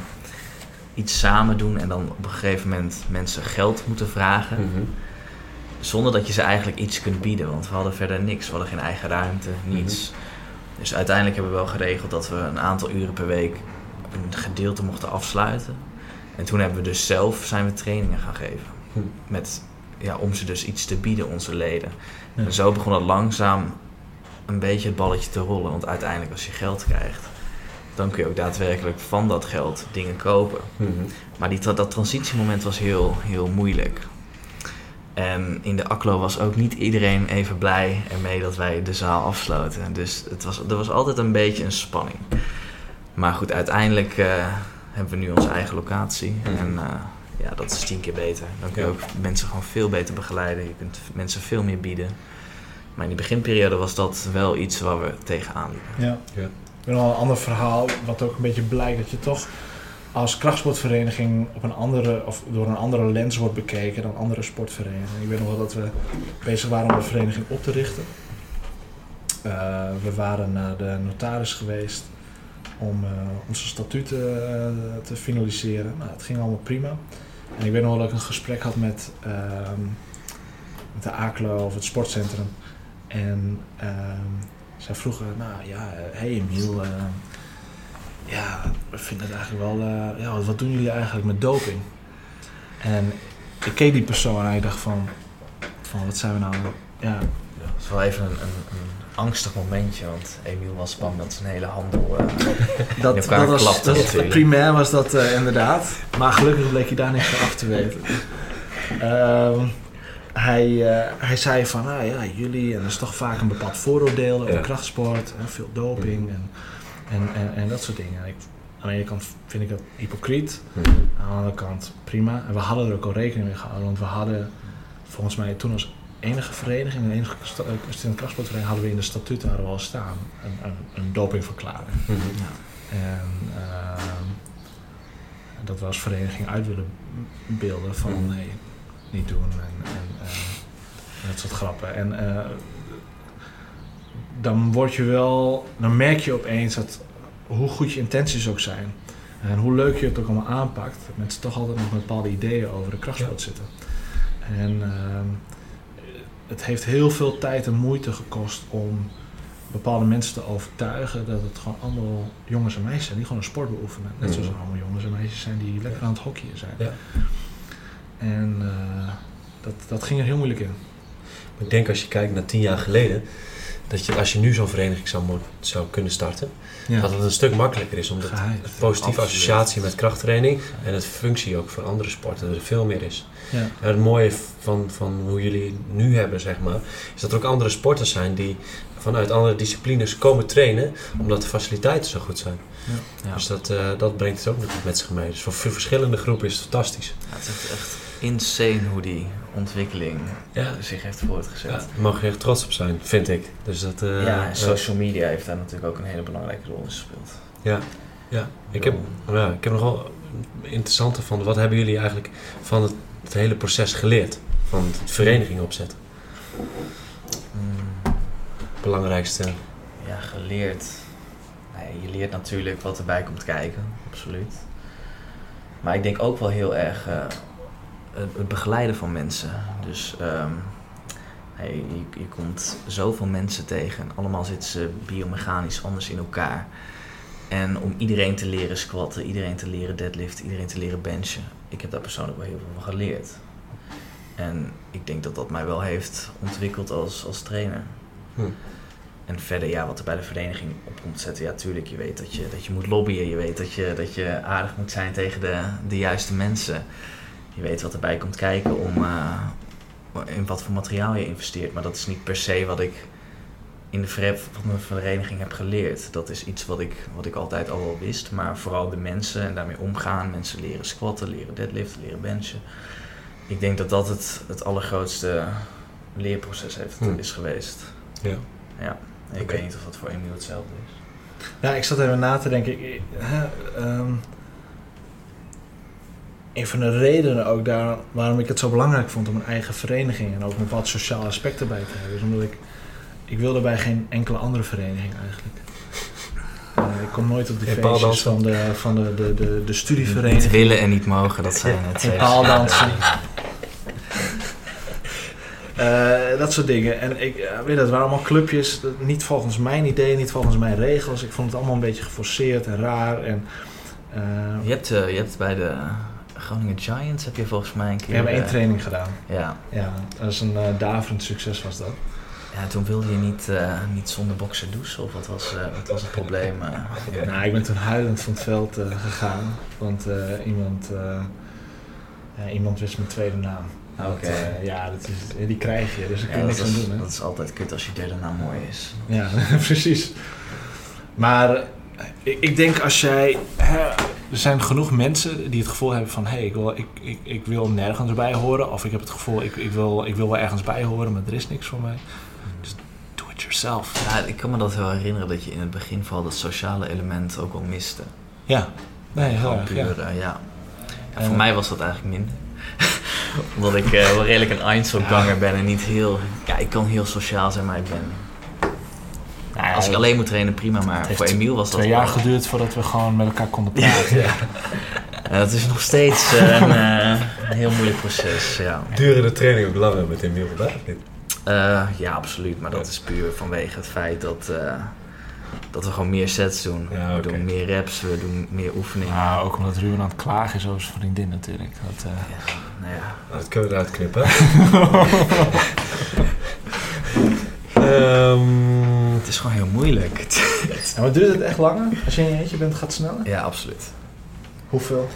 iets samen doen en dan op een gegeven moment mensen geld moeten vragen, Mhm. zonder dat je ze eigenlijk iets kunt bieden, want we hadden verder niks, we hadden geen eigen ruimte, niets. Dus uiteindelijk hebben we wel geregeld dat we een aantal uren per week een gedeelte mochten afsluiten. En toen hebben we dus zelf zijn we trainingen gaan geven. Met, ja, om ze dus iets te bieden, onze leden. Ja. En zo begon het langzaam een beetje het balletje te rollen. Want uiteindelijk als je geld krijgt, dan kun je ook daadwerkelijk van dat geld dingen kopen. Mhm. Maar die, tra- dat transitiemoment was heel, heel moeilijk. En in de ACLO was ook niet iedereen even blij ermee dat wij de zaal afsloten. Dus het was, er was altijd een beetje een spanning. Maar goed, uiteindelijk eh, hebben we nu onze eigen locatie. Mhm. En eh, ja, dat is tien keer beter. Dan kun je Ja. ook mensen gewoon veel beter begeleiden. Je kunt mensen veel meer bieden. Maar in die beginperiode was dat wel iets waar we tegenaan liepen. Ja. Ja. Ik heb nog een ander verhaal, wat ook een beetje blijkt dat je toch als krachtsportvereniging op een andere, of door een andere lens wordt bekeken dan andere sportverenigingen. Ik weet nog wel dat we bezig waren om een vereniging op te richten. Eh, we waren naar de notaris geweest om eh, onze statuten eh, te finaliseren. Nou, het ging allemaal prima. Ik weet nog wel dat ik een gesprek had met, ehm, met de ACLO of het sportcentrum. En ehm, zij vroegen, nou ja, hé hey Emiel, eh, ja, we vinden het eigenlijk wel, eh, ja, wat, doen jullie eigenlijk met doping? En ik keek die persoon en ik dacht van, van wat zijn we nou, ja, Dat was wel even een, een, een angstig momentje, want Emiel was bang dat zijn hele handel... eh, [LAUGHS] dat, dat was, klapte dat, primair was dat eh, inderdaad, maar gelukkig bleek hij daar niks van af te weten. Ehm, hij, eh, hij zei van, ah ja, jullie, en er is toch vaak een bepaald vooroordeel over Ja. krachtsport en veel doping en, en, en, en dat soort dingen. Ik, aan de ene kant vind ik dat hypocriet, Mhm. aan de andere kant prima. En we hadden er ook al rekening mee gehouden, want we hadden volgens mij toen als enige vereniging, een enige sta- eh, student-krachtsportvereniging, hadden we in de statuten hadden we al staan een, een, een dopingverklaring. Mhm. En ehm, dat we als vereniging uit willen beelden van Mhm. nee, niet doen en, en eh, dat soort grappen. En eh, dan word je wel, dan merk je opeens dat hoe goed je intenties ook zijn en hoe leuk je het ook allemaal aanpakt, dat mensen toch altijd nog met bepaalde ideeën over de krachtsport zitten. En ehm, het heeft heel veel tijd en moeite gekost om bepaalde mensen te overtuigen dat het gewoon allemaal jongens en meisjes zijn die gewoon een sport beoefenen. Net zoals er Mhm. allemaal jongens en meisjes zijn die lekker aan het hockeyen zijn. Ja. En eh, dat, dat ging er heel moeilijk in. Ik denk als je kijkt naar tien jaar geleden, dat je als je nu zo'n vereniging zou, zou kunnen starten, dat het een stuk makkelijker is. Omdat het positieve Absoluut. associatie met krachttraining en het functie ook voor andere sporten er veel meer is. Ja. Het mooie van, van hoe jullie het nu hebben, zeg maar, is dat er ook andere sporters zijn die vanuit andere disciplines komen trainen, omdat de faciliteiten zo goed zijn. Ja. Dus dat, eh, dat brengt het ook nog met zich mee. Dus voor verschillende groepen is het fantastisch. Ja, het is echt, insane hoe die ontwikkeling Ja. zich heeft voortgezet. Ja, daar mogen we echt trots op zijn, vind ik. Dus dat, eh, ja, en social media heeft daar natuurlijk ook een hele belangrijke rol in gespeeld. Ja, ja. Ik, heb, ja, ik heb nog wel een interessante van, wat hebben jullie eigenlijk van het, het hele proces geleerd? Van het vereniging opzetten. Mm, Belangrijkste. ja, geleerd. Je leert natuurlijk wat erbij komt kijken, absoluut. Maar ik denk ook wel heel erg eh, het, het begeleiden van mensen. Dus ehm, je, komt zoveel mensen tegen. en Allemaal zitten ze biomechanisch anders in elkaar. En om iedereen te leren squatten, iedereen te leren deadliften, iedereen te leren benchen. Ik heb daar persoonlijk wel heel veel van geleerd. En ik denk dat dat mij wel heeft ontwikkeld als, als trainer. Hm. En verder, ja, wat er bij de vereniging op komt zetten. Ja, tuurlijk, je weet dat je, dat je moet lobbyen. Je weet dat je, dat je aardig moet zijn tegen de, de juiste mensen. Je weet wat erbij komt kijken om eh, in wat voor materiaal je investeert. Maar dat is niet per se wat ik in de van de vereniging heb geleerd. Dat is iets wat ik, wat ik altijd al wel wist. Maar vooral de mensen en daarmee omgaan. Mensen leren squatten, leren deadliften, leren benchen. Ik denk dat dat het, het allergrootste leerproces heeft, Hmm. is geweest. Ja. Ja, ik weet niet of dat voor Emiel hetzelfde is. Ja, ik zat even na te denken. Ik- hè, ehm, een van de redenen ook daar, waarom ik het zo belangrijk vond om een eigen vereniging en ook een bepaald sociaal aspect erbij te hebben, is omdat ik, ik wilde bij geen enkele andere vereniging eigenlijk. [LAUGHS] Eh, ik kom nooit op de feestjes paaldansen? van de, van de, de, de, de Niet studievereniging. willen en niet mogen, dat zijn het twee. paaldansen. Eh, dat soort dingen. En ik weet dat, het waren allemaal clubjes, dat- niet volgens mijn ideeën, niet volgens mijn regels. Ik vond het allemaal een beetje geforceerd en raar. En, eh, Je hebt, eh, je hebt bij de Groningen Giants heb je volgens mij een keer... we hebben één training gedaan. Ja. Ja, dat is een uh, daverend succes was dat. Ja, toen wilde je niet, eh, niet zonder boksen douchen of wat was, eh, wat was het probleem? eh? [LAUGHS] Nou, ik ben toen huilend van het veld gegaan, want iemand, iemand wist mijn tweede naam. Oké. Dat, eh, ja, dat is, die krijg je, dus daar kun je niks aan doen. Hè? dat is altijd kut als je derde naam mooi is. Ja, [LAUGHS] precies. Maar ik, ik denk als jij. Hè, er zijn genoeg mensen die het gevoel hebben van: hé, hey, ik, wil, ik, ik, ik wil nergens bij horen. Of ik heb het gevoel, ik, ik, wil, ik wil wel ergens bij horen, maar er is niks voor mij. Ja, ik kan me dat wel herinneren dat je in het begin vooral dat sociale element ook wel miste. Ja, nee, heel Gewoon erg. puur, Ja. eh, ja. Ja, En- voor mij was dat eigenlijk minder. [LAUGHS] Omdat ik eh, wel redelijk een Einzelganger ben en niet heel... Ja, ik kan heel sociaal zijn, maar ik ben... Nou ja, Als ik alleen moet trainen, prima, maar voor Emiel was dat Twee jaar wel- geduurd voordat we gewoon met elkaar konden praten. Ja, dat is nog steeds eh, een, eh, een heel moeilijk proces, ja. Duren de training ook langer met Emiel vandaag niet? Eh, ja, absoluut. Maar dat is puur vanwege het feit dat, eh, dat we gewoon meer sets doen. Ja, We doen meer reps, we doen meer oefeningen. Nou, ook omdat Ruben aan het klagen is over zijn vriendin natuurlijk. Dat, eh, Ja, nou ja. Nou, dat kunnen we eruit knippen. [LAUGHS] Ehm, Het is gewoon heel moeilijk. En wat duurt het echt langer? Als je in je eentje bent, gaat het sneller? ja, absoluut. Hoeveel?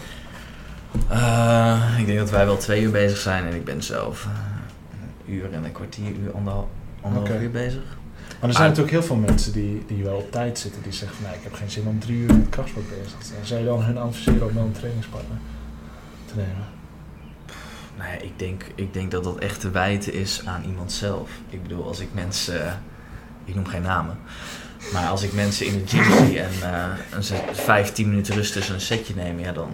Eh, ik denk dat wij wel twee uur bezig zijn en ik ben zelf uur en een kwartier, uur, anderhalf, uur bezig. Maar er zijn natuurlijk heel veel mensen die, die wel op tijd zitten. Die zeggen van, nee, ik heb geen zin om drie uur met krachtsport bezig te zijn. Zou je dan hun adviseren om wel een trainingspartner te nemen? Nee, ik denk, ik denk dat dat echt te wijten is aan iemand zelf. Ik bedoel, als ik mensen, eh, ik noem geen namen, maar als ik mensen in de gym [LAUGHS] zie en eh een set, vijf, tien minuten rust tussen een setje nemen, ja, dan,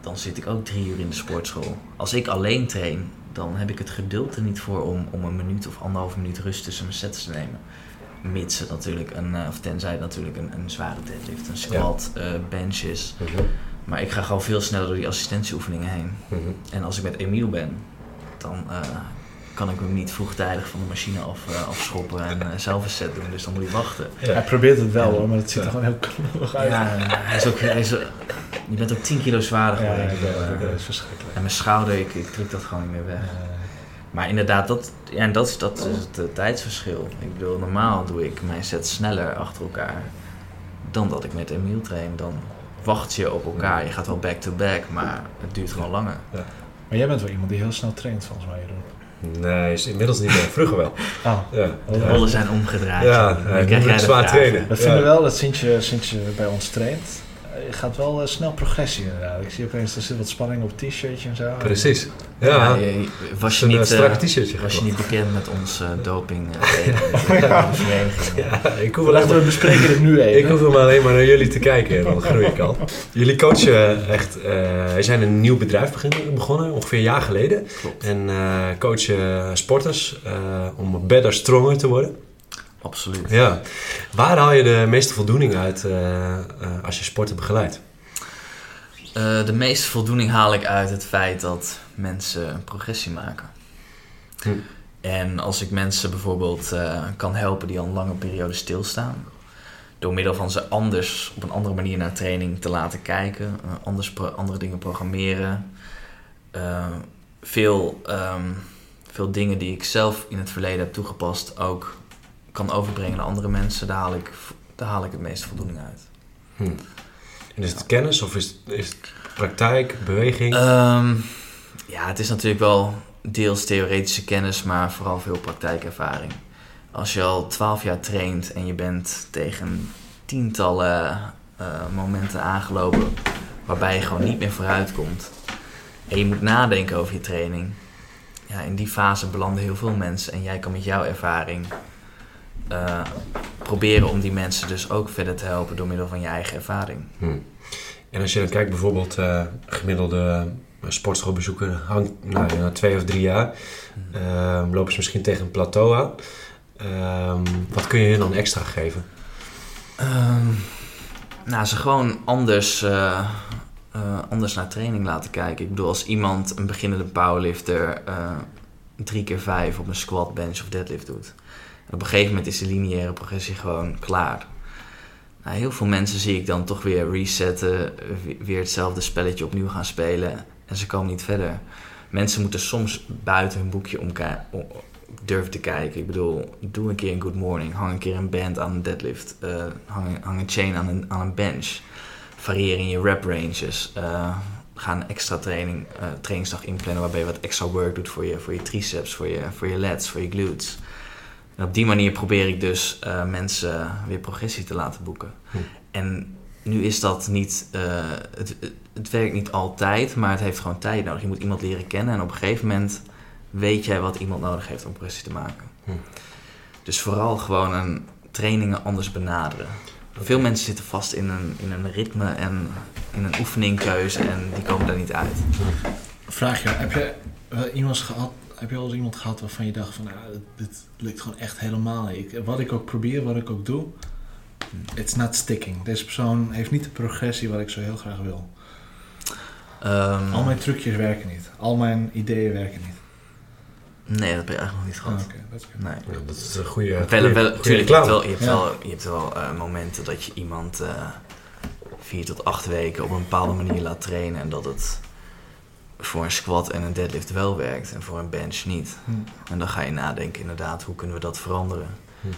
dan zit ik ook drie uur in de sportschool. Als ik alleen train, dan heb ik het geduld er niet voor om, om een minuut of anderhalve minuut rust tussen mijn sets te nemen. Mits natuurlijk een, eh, of tenzij natuurlijk een, een zware deadlift, een squat, eh benches. Mhm. Maar ik ga gewoon veel sneller door die assistentieoefeningen heen. Mhm. En als ik met Emiel ben, dan eh, kan ik hem niet vroegtijdig van de machine af, eh, afschoppen en eh, zelf een set doen. Dus dan moet hij wachten. Ja. Hij probeert het wel Ja. hoor, maar het ziet er Ja. gewoon heel knullig uit. Ja, hij is ook, hij is, je bent ook 10 kilo zwaarder Ja, geworden. ja, dat, dat is verschrikkelijk. en mijn schouder, ik, ik druk dat gewoon niet meer weg. Maar inderdaad, dat, ja, en dat, is, dat is het tijdsverschil. Ik bedoel, normaal doe ik mijn sets sneller achter elkaar dan dat ik met Emiel train. Dan wacht je op elkaar. Je gaat wel back-to-back, maar het duurt gewoon langer. maar jij bent wel iemand die heel snel traint volgens mij. Jeroen. Nee, is inmiddels niet meer. Vroeger wel. Ah, Ja. Oh, De rollen zijn omgedraaid. Ja, ik krijg moet jij zwaar vragen. trainen. we Ja. vinden wel dat sinds je, sinds je bij ons traint, je gaat wel eh, snel progressie inderdaad. Ik zie opeens, er zit wat spanning op het t-shirtje en zo. Precies. Ja, Ja, je- was, je een niet, eh, eh, strak t-shirtje was je niet bekend met ons eh, doping eh, [LAUGHS] vereniging? Ja, [LAUGHS] ik hoef, Laten we bespreken het nu [LAUGHS] even. ik hoef hem alleen maar naar jullie te kijken en dan groei ik al. Jullie coachen echt, eh wij zijn een nieuw bedrijf begonnen, ongeveer een jaar geleden. Klopt, En eh coachen sporters eh, om better, stronger te worden. Absoluut. Ja. Waar haal je de meeste voldoening uit eh, eh, als je sporten begeleidt? Eh, de meeste voldoening haal ik uit het feit dat mensen progressie maken. Hm. En als ik mensen bijvoorbeeld eh, kan helpen die al een lange periode stilstaan, door middel van ze anders, op een andere manier naar training te laten kijken, eh, anders pro- andere dingen programmeren, veel, ehm, veel dingen die ik zelf in het verleden heb toegepast ook kan overbrengen naar andere mensen, daar haal ik, daar haal ik het meeste voldoening uit. Hm. En is het kennis of is het, is het praktijk, beweging? Ehm, ja, het is natuurlijk wel deels theoretische kennis, maar vooral veel praktijkervaring. Als je al twaalf jaar traint en je bent tegen tientallen eh, momenten aangelopen waarbij je gewoon niet meer vooruit komt en je moet nadenken over je training, ja, in die fase belanden heel veel mensen en jij kan met jouw ervaring eh, proberen om die mensen dus ook verder te helpen door middel van je eigen ervaring. Hm. En als je dan kijkt bijvoorbeeld eh gemiddelde uh, sportschoolbezoeker hangt nou, na twee of drie jaar, ehm, lopen ze misschien tegen een plateau aan. Ehm, wat kun je hun dan extra geven? Ehm, nou, ze gewoon anders, eh, eh, anders naar training laten kijken. Ik bedoel, als iemand, een beginnende powerlifter, eh drie keer vijf op een squat, bench of deadlift doet. Op een gegeven moment is de lineaire progressie gewoon klaar. Nou, heel veel mensen zie ik dan toch weer resetten, we- weer hetzelfde spelletje opnieuw gaan spelen en ze komen niet verder. Mensen moeten soms buiten hun boekje om, durven te kijken. Ik bedoel, doe een keer een good morning, hang een keer een band aan een deadlift, eh, hang, hang een chain aan een, aan een bench, varieer in je rep ranges, eh, ga een extra training, eh, trainingsdag inplannen waarbij je wat extra work doet voor je, voor je triceps, voor je, voor je lats, voor je glutes. En op die manier probeer ik dus eh, mensen weer progressie te laten boeken. Hm. En nu is dat niet, eh, het, het, het werkt niet altijd, maar het heeft gewoon tijd nodig. Je moet iemand leren kennen en op een gegeven moment weet jij wat iemand nodig heeft om progressie te maken. Hm. Dus vooral gewoon een trainingen anders benaderen. Veel mensen zitten vast in een, in een ritme en in een oefeningkeuze en die komen daar niet uit. Vraag je, heb je iemand gehad, heb je al eens iemand gehad waarvan je dacht van, nou, dit, dit lukt gewoon echt helemaal niet. Ik, wat ik ook probeer, wat ik ook doe, it's not sticking. Deze persoon heeft niet de progressie wat ik zo heel graag wil. Ehm, Al mijn trucjes werken niet. Al mijn ideeën werken niet. Nee, dat heb ik eigenlijk nog niet Ah, gehad. Oké, dat is goed. Nee. Ja, dat is een goede, Wel, goede, wel, goede tuurlijk, je hebt wel, je hebt Ja. wel, je hebt wel eh, momenten dat je iemand eh, vier tot acht weken op een bepaalde manier laat trainen en dat het voor een squat en een deadlift wel werkt en voor een bench niet. Hm. En dan ga je nadenken inderdaad, hoe kunnen we dat veranderen? Hm.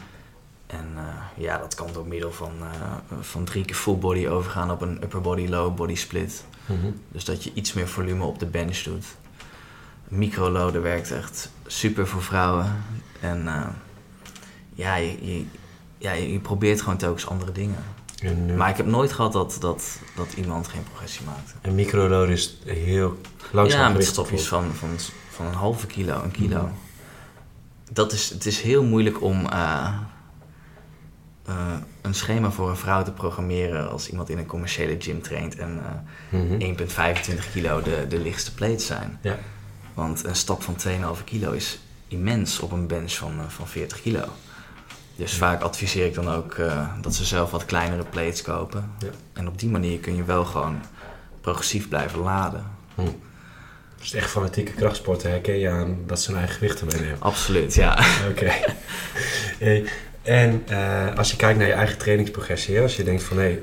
En eh, ja, dat kan door middel van, eh, van drie keer full body overgaan op een upper body, low body split. Mhm. Dus dat je iets meer volume op de bench doet. Microloaden werkt echt super voor vrouwen. En eh, ja, je, je, ja, je, probeert gewoon telkens andere dingen. En, eh, Maar ik heb nooit gehad dat, dat, dat iemand geen progressie maakte. een microload is heel langzaam ja, met opvoeren. van, van, van een halve kilo, een kilo. Mhm. Dat is, het is heel moeilijk om eh, een schema voor een vrouw te programmeren als iemand in een commerciële gym traint en Mhm. 1,25 kilo de, de lichtste plates zijn. Ja. Want een stap van 2,5 kilo is immens op een bench van, eh, van 40 kilo. Dus vaak adviseer ik dan ook eh, dat ze zelf wat kleinere plates kopen. Ja. En op die manier kun je wel gewoon progressief blijven laden. Dus echt fanatieke krachtsporten herken je aan dat ze hun eigen gewichten meenemen. Absoluut, ja. [LAUGHS] Oké. Hey, en eh, als je kijkt naar je eigen trainingsprogressie, als je denkt van hé,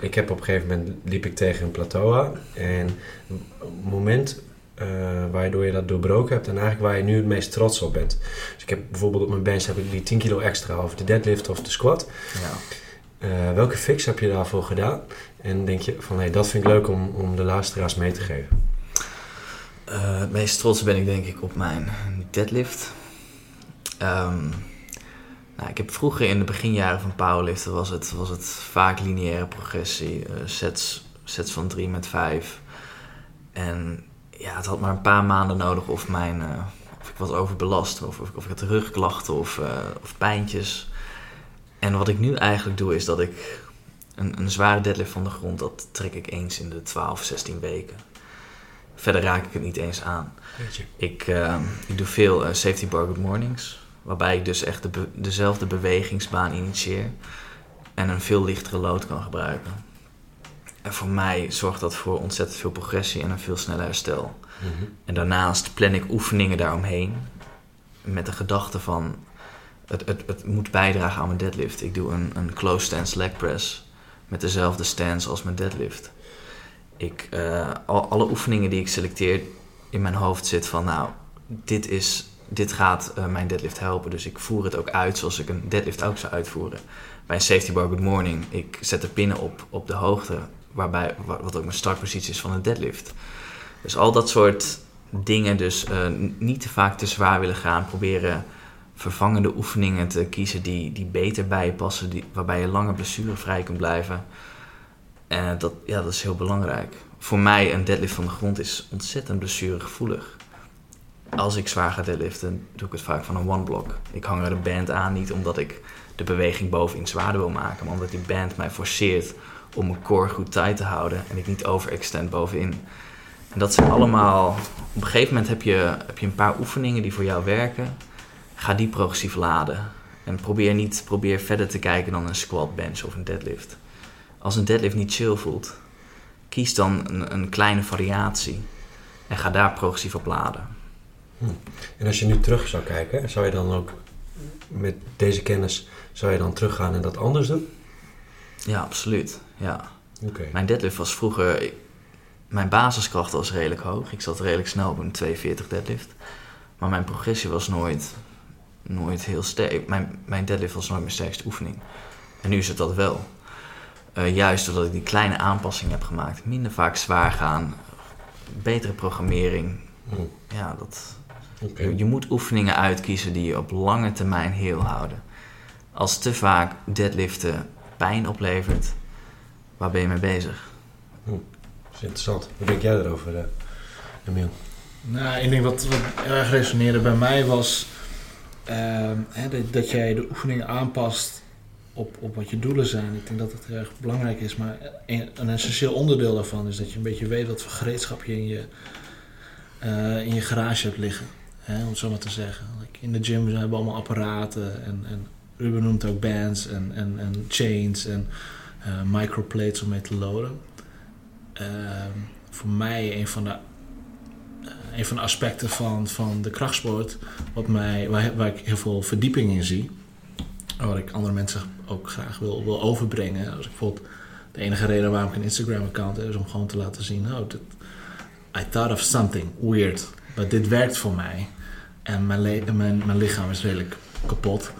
ik heb op een gegeven moment liep ik tegen een plateau aan en het moment eh, waardoor je dat doorbroken hebt en eigenlijk waar je nu het meest trots op bent. Dus ik heb bijvoorbeeld op mijn bench heb ik die 10 kilo extra over de deadlift of de squat. ja. Eh, welke fix heb je daarvoor gedaan? En denk je van hé, dat vind ik leuk om, om de luisteraars mee te geven. Eh, het meest trots ben ik denk ik op mijn deadlift. Ehm, nou, ik heb vroeger in de beginjaren van powerliften was het, was het vaak lineaire progressie. sets, sets van 3 met 5. En ja, het had maar een paar maanden nodig of, mijn, eh, of ik was overbelast. Of, of, of ik had rugklachten of, eh, of pijntjes. En wat ik nu eigenlijk doe is dat ik een, een zware deadlift van de grond... dat trek ik eens in de 12, 16 weken. Verder raak ik het niet eens aan. Ik, eh, ik doe veel safety bar good mornings. Waarbij ik dus echt de be- dezelfde bewegingsbaan initieer. En een veel lichtere load kan gebruiken. En voor mij zorgt dat voor ontzettend veel progressie en een veel sneller herstel. En daarnaast plan ik oefeningen daaromheen. Met de gedachte van... Het, het, het moet bijdragen aan mijn deadlift. Ik doe een, een close stance leg press. Met dezelfde stance als mijn deadlift. Ik, eh, al, alle oefeningen die ik selecteer in mijn hoofd zit van... Nou, dit, is, dit gaat eh, mijn deadlift helpen. Dus ik voer het ook uit zoals ik een deadlift ook zou uitvoeren. Bij een safety bar good morning. Ik zet de pinnen op, op de hoogte. Waarbij, wa- wat ook mijn startpositie is van een deadlift. Dus al dat soort dingen. Dus eh, niet te vaak te zwaar willen gaan. Proberen vervangende oefeningen te kiezen die, die beter bij je passen. Die, waarbij je langer blessurevrij kunt blijven. En dat, ja, dat is heel belangrijk. Voor mij een deadlift van de grond is ontzettend blessuregevoelig. Als ik zwaar ga deadliften, doe ik het vaak van een one-block. Ik hang er een band aan, niet omdat ik de beweging bovenin zwaarder wil maken, maar omdat die band mij forceert om mijn core goed tight te houden en ik niet overextend bovenin. En dat zijn allemaal... Op een gegeven moment heb je, heb je een paar oefeningen die voor jou werken. Ga die progressief laden. En probeer niet probeer verder te kijken dan een squat bench of een deadlift. Als een deadlift niet chill voelt, kies dan een, een kleine variatie. En ga daar progressief op laden. En als je nu terug zou kijken, zou je dan ook met deze kennis, zou je dan teruggaan en dat anders doen? Ja, absoluut. Ja. Mijn deadlift was vroeger... Mijn basiskracht was redelijk hoog. Ik zat redelijk snel op een 240 deadlift. Maar mijn progressie was nooit, nooit heel sterk. Mijn, mijn deadlift was nooit mijn sterkste oefening. En nu is het dat wel. Eh, juist doordat ik die kleine aanpassingen heb gemaakt. Minder vaak zwaar gaan. Betere programmering. Hm, Ja, dat, je moet oefeningen uitkiezen die je op lange termijn heel houden. Als te vaak deadliften pijn oplevert, waar ben je mee bezig? Dat is interessant. Hoe denk jij erover, eh, Emiel? Nou, ik denk wat, wat erg resoneerde bij mij was ehm, hè, dat, dat jij de oefeningen aanpast op, op wat je doelen zijn. Ik denk dat dat heel erg belangrijk is. Maar een, een essentieel onderdeel daarvan is dat je een beetje weet wat voor gereedschap je in je, eh, in je garage hebt liggen. Hè, om het zo maar te zeggen. Like in de gym hebben we allemaal apparaten en, en Ruben noemt ook bands en, en, en chains en microplates om mee te loaden. Ehm, voor mij een van de eh, een van de aspecten van, van de krachtsport wat mij, waar, waar ik heel veel verdieping in zie. En wat ik andere mensen ook graag wil, wil overbrengen. Als ik bijvoorbeeld de enige reden waarom ik een Instagram-account heb is om gewoon te laten zien: oh, dit, I thought of something weird, but dit werkt voor mij. En mijn, mijn, mijn lichaam is redelijk kapot,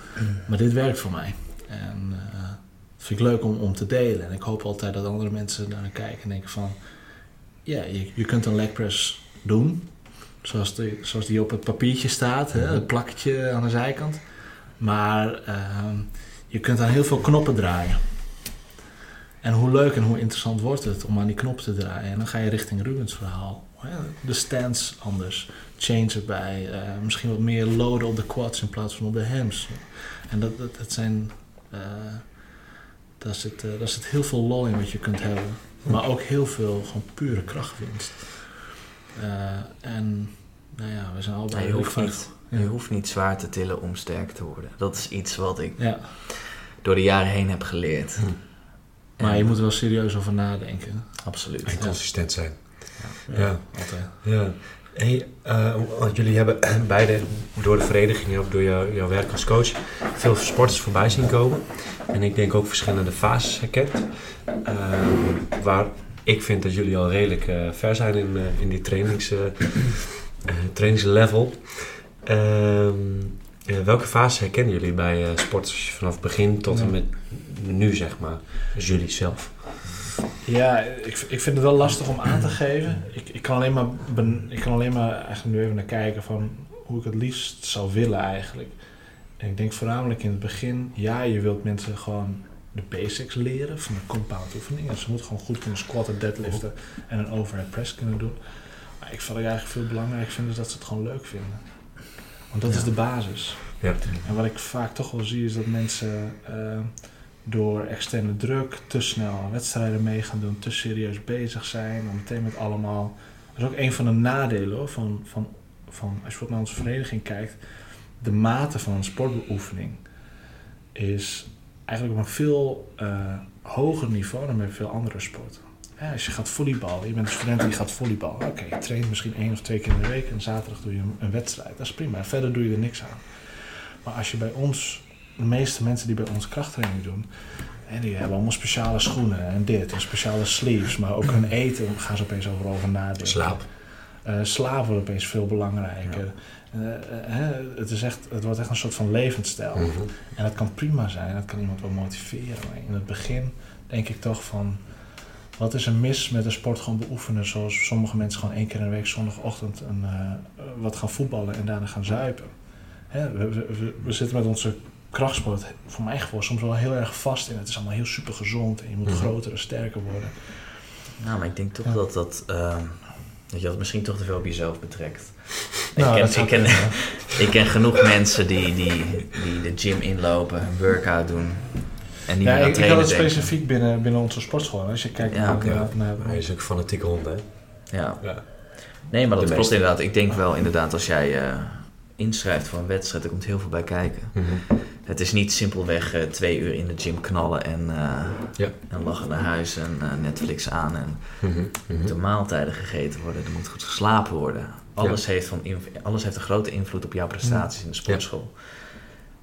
maar dit werkt voor mij. En eh, dat vind ik leuk om, om te delen. En ik hoop altijd dat andere mensen daar naar kijken en denken van... Ja, je, je kunt een leg press doen. Zoals die, zoals die op het papiertje staat, hè, het plakketje aan de zijkant. Maar ehm, je kunt aan heel veel knoppen draaien. En hoe leuk en hoe interessant wordt het om aan die knop te draaien. En dan ga je richting Rubens verhaal. De stance anders. Change erbij. Uh, misschien wat meer loaden op de quads in plaats van op de hams. En dat, dat, dat zijn... Uh, daar, zit, uh, daar zit heel veel lol in wat je kunt hebben. Maar ook heel veel gewoon pure krachtwinst. en nou ja, we zijn allebei... Ja, je, hoeft niet, ja. je hoeft niet zwaar te tillen om sterk te worden. Dat is iets wat ik ja. door de jaren heen heb geleerd. Hm. Maar je moet er wel serieus over nadenken. Absoluut. En consistent zijn. Ja, ja. altijd. Ja. Hey, uh, want jullie hebben [CLEARS THROAT] beide door de vereniging of door jou, jouw werk als coach veel sporters voorbij zien komen. En ik denk ook verschillende fases herkend. Uh, waar ik vind dat jullie al redelijk uh, ver zijn in, in die trainings, [CLEARS THROAT] trainingslevel. Ehm, welke fase herkennen jullie bij sporters vanaf het begin tot en met nu, zeg maar? Dus jullie zelf. Ja, ik, ik vind het wel lastig om aan te geven. Ik, ik, kan alleen maar ben, ik kan alleen maar eigenlijk nu even naar kijken van hoe ik het liefst zou willen eigenlijk. En ik denk voornamelijk in het begin, ja, je wilt mensen gewoon de basics leren van de compound oefeningen. Ze moeten gewoon goed kunnen squatten, deadliften en een overhead press kunnen doen. Maar ik wat ik eigenlijk veel belangrijker vind is dat ze het gewoon leuk vinden. Want dat Ja. is de basis. Ja. En wat ik vaak toch wel zie is dat mensen eh, door externe druk te snel wedstrijden mee gaan doen, te serieus bezig zijn, dan meteen met allemaal. Dat is ook een van de nadelen hoor, van, van, van als je bijvoorbeeld naar onze vereniging kijkt, de mate van een sportbeoefening is eigenlijk op een veel eh, hoger niveau dan bij veel andere sporten. Als je gaat volleyballen, je bent een student die gaat volleyballen. Oké, je traint misschien één of twee keer in de week en zaterdag doe je een wedstrijd. Dat is prima. Verder doe je er niks aan. Maar als je bij ons, de meeste mensen die bij ons krachttraining doen, die hebben allemaal speciale schoenen en dit en speciale sleeves. Maar ook hun eten gaan ze opeens overal over nadenken. Slaap. Eh, slaap wordt opeens veel belangrijker. Eh, eh, hè, het, is echt, het wordt echt een soort van levensstijl. Mhm. En dat kan prima zijn, dat kan iemand wel motiveren. Maar in het begin denk ik toch van... Wat is er mis met de sport gewoon beoefenen zoals sommige mensen gewoon één keer in de week zondagochtend een, wat gaan voetballen en daarna gaan zuipen. Hè, we, we, we- we zitten met onze krachtsport voor mijn gevoel soms wel heel erg vast in. Het is allemaal heel super gezond en je moet Mhm. groter en sterker worden. Nou, maar ik denk toch Ja. dat dat... ehm, dat je dat misschien toch te veel op jezelf betrekt. [LAUGHS] Nou, ik, ken, ik, ken, kunnen, ik ken genoeg mensen die, die, die de gym inlopen, een workout doen en niet Ja, meer ik, ik had trainen het denken. specifiek binnen, binnen onze sportschool. Als je kijkt Ja, naar, naar, naar- Hij is ook een fanatieke hond, hè? Ja. Ja. Nee, maar dat klopt inderdaad. Ik denk wel inderdaad als jij eh, inschrijft voor een wedstrijd, er komt heel veel bij kijken. Mhm. Het is niet simpelweg eh, twee uur in de gym knallen en, eh, Ja. en lachen naar huis en eh, Netflix aan en Mhm. er Mhm. moeten maaltijden gegeten worden, er moet goed geslapen worden. Alles, heeft, van alles heeft een grote invloed op jouw prestaties in de sportschool.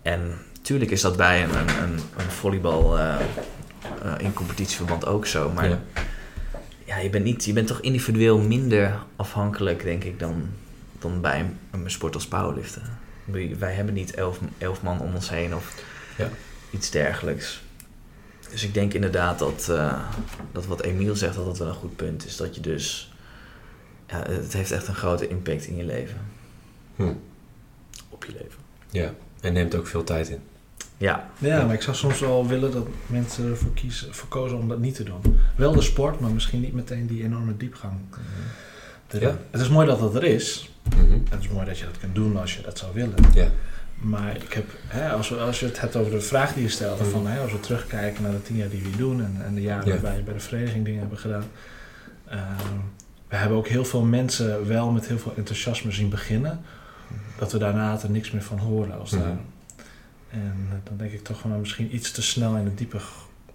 En tuurlijk is dat bij een, een, een, een volleybal in competitieverband ook zo, maar ja, je, bent niet, je bent toch individueel minder afhankelijk, denk ik, dan, dan bij een, een sport als powerliften. Wij hebben niet elf, elf man om ons heen of Ja. iets dergelijks. Dus ik denk inderdaad dat, eh, dat wat Emiel zegt, dat dat wel een goed punt is. Dat je dus... Ja, het heeft echt een grote impact in je leven. Hm. Op je leven. Ja. En neemt ook veel tijd in. Ja, Ja, maar ik zou soms wel willen dat mensen ervoor kiezen, voor kozen om dat niet te doen. Wel de sport, maar misschien niet meteen die enorme diepgang. erin. Ja. Het is mooi dat dat er is. Mhm. Het is mooi dat je dat kunt doen als je dat zou willen. Ja. Maar ik heb, hè, als, we, als je het hebt over de vraag die je stelde, Mhm. van, hè, als we terugkijken naar de tien jaar die we doen en, en de jaren Ja. waarbij we bij de vereniging dingen hebben gedaan. ehm, we hebben ook heel veel mensen wel met heel veel enthousiasme zien beginnen. Dat we daarna er niks meer van horen als Mhm. daar. En dan denk ik toch van misschien iets te snel in het diepe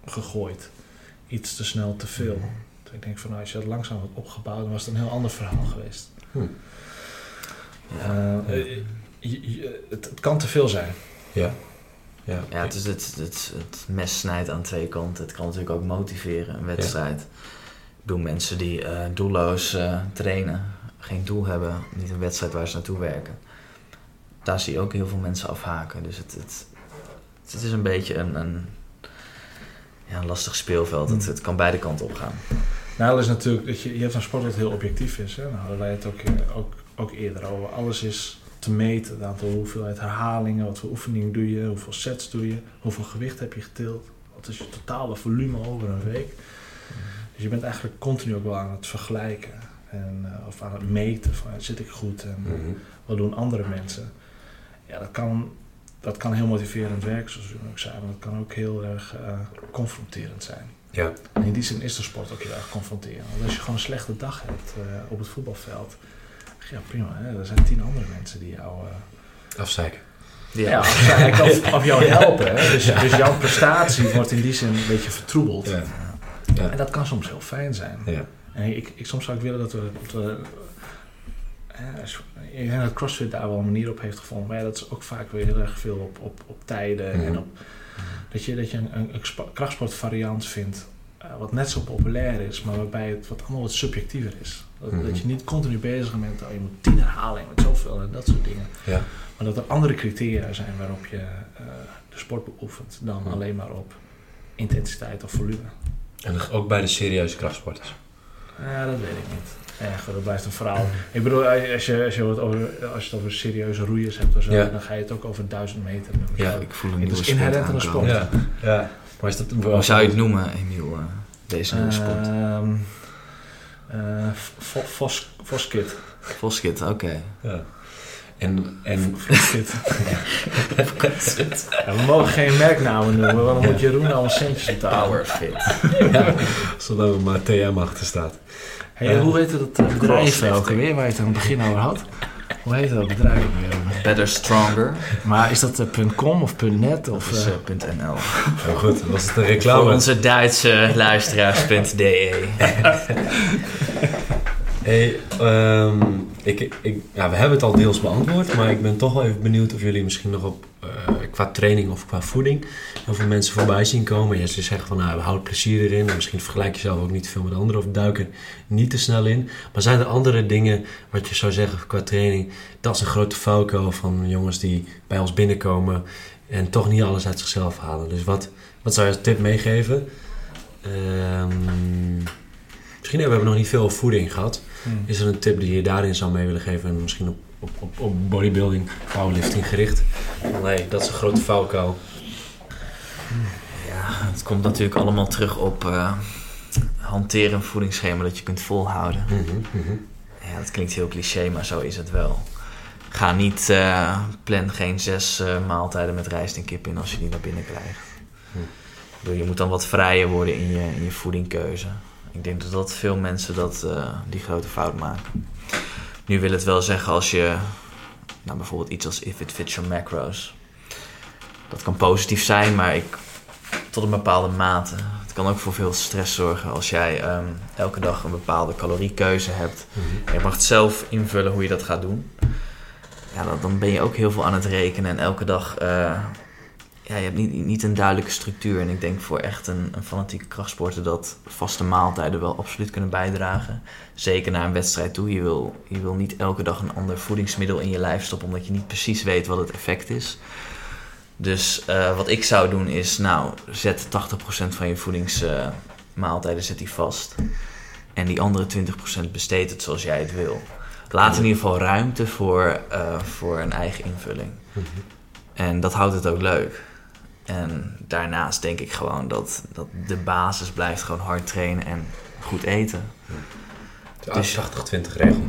gegooid. Iets te snel te veel. Mhm. Ik denk van nou, als je dat langzaam had opgebouwd, dan was het een heel ander verhaal geweest. Hm. ja. Eh, eh, je- je- het, het kan te veel zijn. Ja. Ja. ja het, is het, het, het mes snijdt aan twee kanten. Het kan natuurlijk ook motiveren, een wedstrijd. Ik bedoel, mensen die eh, doelloos eh, trainen, geen doel hebben, niet een wedstrijd waar ze naartoe werken. Daar zie je ook heel veel mensen afhaken. Dus het, het, het is een beetje een, een, ja, een lastig speelveld. Het, Hmm. het kan beide kanten op gaan. Nou, dat is natuurlijk dat je, je hebt een sport dat heel objectief is. Hè? Nou, hadden wij het ook, eh, ook, ook eerder over. Alles is te meten. Het aantal hoeveelheid herhalingen, wat voor oefeningen doe je, hoeveel sets doe je, hoeveel gewicht heb je getild. Wat is je totale volume over een week. Dus je bent eigenlijk continu ook wel aan het vergelijken. En, eh, of aan het meten van zit ik goed en Mhm. wat doen andere mensen. Ja, dat kan, dat kan heel motiverend werken, zoals u ook zei. Maar dat kan ook heel erg eh, confronterend zijn. Ja. En in die zin is de sport ook heel erg confronterend. Want als je gewoon een slechte dag hebt eh, op het voetbalveld, ja prima, hè? er zijn tien andere mensen die jou, eh, Afzeiken. Ja. of, [LAUGHS] of jou helpen. Hè? Dus, dus jouw prestatie wordt in die zin een beetje vertroebeld. Ja. Ja. En dat kan soms heel fijn zijn. Ja. En ik, ik, soms zou ik willen dat we. Dat we eh, ik denk dat CrossFit daar wel een manier op heeft gevonden. Maar ja, dat is ook vaak weer heel erg veel op, op, op tijden. Mhm. En op, dat je, dat je een, een, een krachtsportvariant vindt. eh, wat net zo populair is, maar waarbij het wat allemaal wat subjectiever is. Dat, Mhm. dat je niet continu bezig bent met, oh, je moet tien herhalingen met zoveel en dat soort dingen. Ja. Maar dat er andere criteria zijn waarop je eh, de sport beoefent dan Mhm. alleen maar op intensiteit of volume. En ook bij de serieuze krachtsporters. Ja, dat weet ik niet. Echt, dat blijft een verhaal. Ik bedoel, als je, als je, het, over, als je het over serieuze roeiers hebt of zo, Ja. dan ga je het ook over duizend meter Ja. Ik voel een Het nieuwe is sport inherent aan de aankomen. sport. Ja. ja. Maar is dat... Hoe zou je het noemen, Emiel? eh, deze nieuwe sport? Ehm, eh, Vo- Vos- Voskit. Voskit, oké. Ja. En, en Voskit. ja, we mogen geen merknamen noemen, want dan Ja. moet Jeroen al een centjes betalen. Powerfit. ja, zodat er maar TM achter staat. Hey. Hoe heette dat eh, bedrijf ook weer, waar je het aan het begin over had? Hoe heette dat bedrijf ook weer? Better Stronger. Maar is dat eh, .com of .net? Of, Of eh, uh, .nl. Heel goed, was het een Voor reclame? onze Duitse luisteraars.de. [LAUGHS] Hey, ehm, ik, ik, ja, we hebben het al deels beantwoord, maar ik ben toch wel even benieuwd of jullie misschien nog op qua training of qua voeding heel veel mensen voorbij zien komen. Je ze zeggen van nou, houd plezier erin en misschien vergelijk je zelf ook niet te veel met anderen of duik er niet te snel in. Maar zijn er andere dingen wat je zou zeggen qua training? Dat is een grote foco van jongens die bij ons binnenkomen en toch niet alles uit zichzelf halen. Dus wat, wat zou je als tip meegeven? Ehm, misschien hebben we nog niet veel over voeding gehad. hmm. Is er een tip die je daarin zou mee willen geven? En misschien op, op, op, op bodybuilding, powerlifting gericht? Nee, dat is een grote valkuil. Ja, het komt natuurlijk allemaal terug op eh hanteren een voedingsschema dat je kunt volhouden. Mhm, mhm. Ja, dat klinkt heel cliché, maar zo is het wel. Ga niet, eh, plan geen zes eh, maaltijden met rijst en kip in als je die naar binnen krijgt. Hm. Je moet dan wat vrijer worden in je, in je voedingkeuze. Ik denk dat, dat veel mensen dat, die grote fout maken. Nu wil het wel zeggen als je, nou bijvoorbeeld iets als if it fits your macros. Dat kan positief zijn, maar ik, tot een bepaalde mate. Het kan ook voor veel stress zorgen als jij ehm, elke dag een bepaalde caloriekeuze hebt. Mhm. Je mag het zelf invullen hoe je dat gaat doen. Ja, dan, dan ben je ook heel veel aan het rekenen en elke dag. eh, ja, je hebt niet, niet een duidelijke structuur. En ik denk voor echt een, een fanatieke krachtsporter dat vaste maaltijden wel absoluut kunnen bijdragen. Zeker naar een wedstrijd toe. Je wil, je wil niet elke dag een ander voedingsmiddel in je lijf stoppen, omdat je niet precies weet wat het effect is. Dus eh, wat ik zou doen is, nou, zet 80% van je voedingsmaaltijden zet die vast. En die andere 20% besteed het zoals jij het wil. Laat in ieder geval ruimte voor, eh, voor een eigen invulling. Mhm. En dat houdt het ook leuk. En daarnaast denk ik gewoon dat, dat de basis blijft gewoon hard trainen en goed eten. De Dus- 80-20 regel.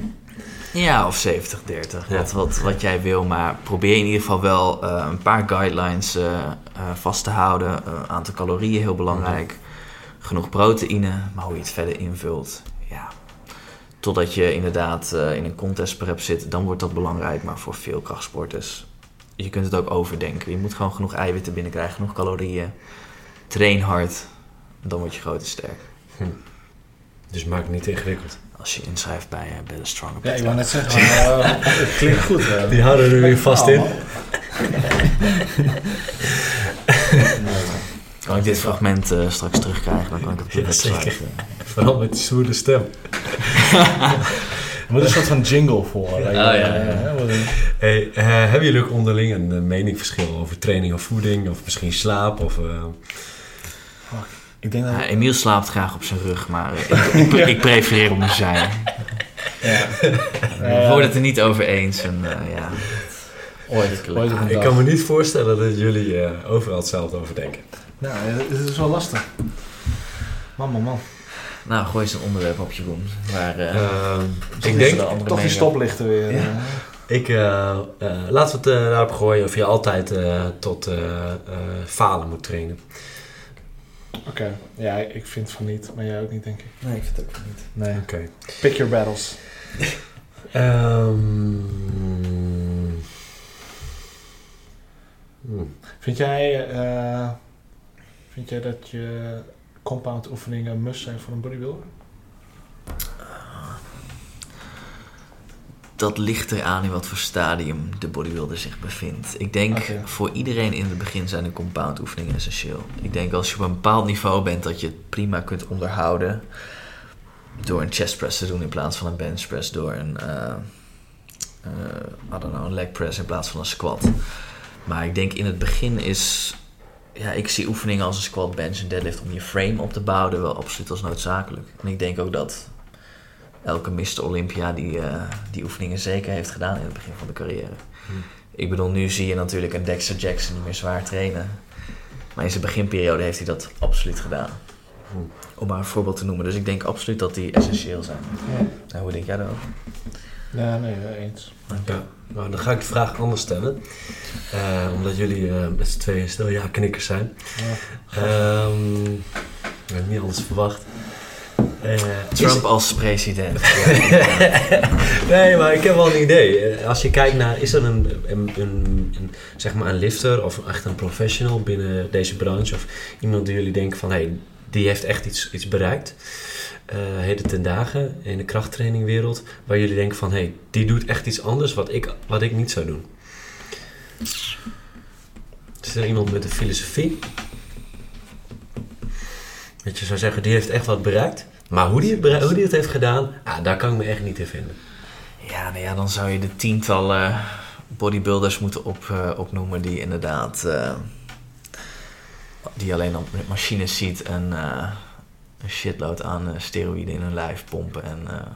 Ja, of 70-30, Ja. wat, wat, wat jij wil. Maar probeer in ieder geval wel eh, een paar guidelines eh, eh, vast te houden. Een aantal calorieën, heel belangrijk. Genoeg proteïne, maar hoe je het verder invult. Ja. Totdat je inderdaad in een contest prep zit, dan wordt dat belangrijk. Maar voor veel krachtsporters, je kunt het ook overdenken. Je moet gewoon genoeg eiwitten binnenkrijgen, genoeg calorieën. Train hard, dan word je groot en sterk. Dus maak het niet te ingewikkeld. Als je inschrijft bij uh, Better Stronger. Ja, ik wou net zeggen, eh, het klinkt goed. Die houden er weer vast in. [LAUGHS] Kan ik dit fragment eh, straks terugkrijgen? Dan kan ik het op de Ja, website. zeker. eh. Vooral met die stem. [LAUGHS] Er moet een soort van jingle voor. Oh, ja, ja. Hey, eh, hebben jullie ook onderling een eh, meningsverschil over training of voeding? Of misschien slaap? Of, eh, Ik denk dat... Ja, Emiel slaapt graag op zijn rug, maar [LAUGHS] ik, ik, ik prefereer op mijn zij. Ja. We worden het er niet over eens. En, eh, ja. Ooit. Ooit Ik kan me niet voorstellen dat jullie eh, overal hetzelfde over denken. Nou, het is wel lastig. Man, man, man. Nou, gooi eens een onderwerp op Jeroen. Waar, eh, Ehm, ik denk, Toch die stoplichten weer. Ja. eh. ik, eh, eh, laten we het eh, daarop gooien of je altijd eh, tot falen moet trainen. Oké, ja, ik vind van niet, maar jij ook niet, denk ik. Nee, ik vind het ook niet. Nee. Oké. Pick your battles. [LAUGHS] Ehm, hmm. Vind jij, eh, vind jij dat je compound oefeningen must zijn voor een bodybuilder? Dat ligt eraan in wat voor stadium de bodybuilder zich bevindt. Ik denk voor iedereen in het begin zijn de compound oefeningen essentieel. Ik denk als je op een bepaald niveau bent dat je het prima kunt onderhouden door een chest press te doen in plaats van een bench press, door een, eh, eh, I don't know, een leg press in plaats van een squat. Maar ik denk in het begin is, ja, ik zie oefeningen als een squat, bench en deadlift om je frame op te bouwen wel absoluut als noodzakelijk. En ik denk ook dat elke Mr. Olympia die, eh, die oefeningen zeker heeft gedaan in het begin van de carrière. Hmm. Ik bedoel, nu zie je natuurlijk een Dexter Jackson niet meer zwaar trainen. Maar in zijn beginperiode heeft hij dat absoluut gedaan. Hmm. Om maar een voorbeeld te noemen. Dus ik denk absoluut dat die essentieel zijn. Ja. Nou, hoe denk jij daarover? Ja, nee, eens. Ja, nou, dan ga ik de vraag anders stellen. Eh, omdat jullie eh, met z'n tweeën stil ja knikkers zijn. Ja. Ehm ik had niet anders verwacht. Eh, is- Trump als president. [LAUGHS] nee, maar ik heb wel een idee. Als je kijkt naar, is er een, een, een, een, zeg maar een lifter of echt een professional binnen deze branche? Of iemand die jullie denken van, hé, hey, die heeft echt iets, iets bereikt. Eh heden ten dagen in de krachttrainingwereld. Waar jullie denken van, hé, hey, die doet echt iets anders wat ik, wat ik niet zou doen. Is er iemand met een filosofie? Dat je zou zeggen, die heeft echt wat bereikt. Maar hoe die het, hoe die het heeft gedaan, ah, daar kan ik me echt niet in vinden. Ja, nou ja, dan zou je de tientallen bodybuilders moeten op, eh, opnoemen die inderdaad... eh, die alleen op machines ziet en een shitload aan eh, steroïden in hun lijf pompen en eh,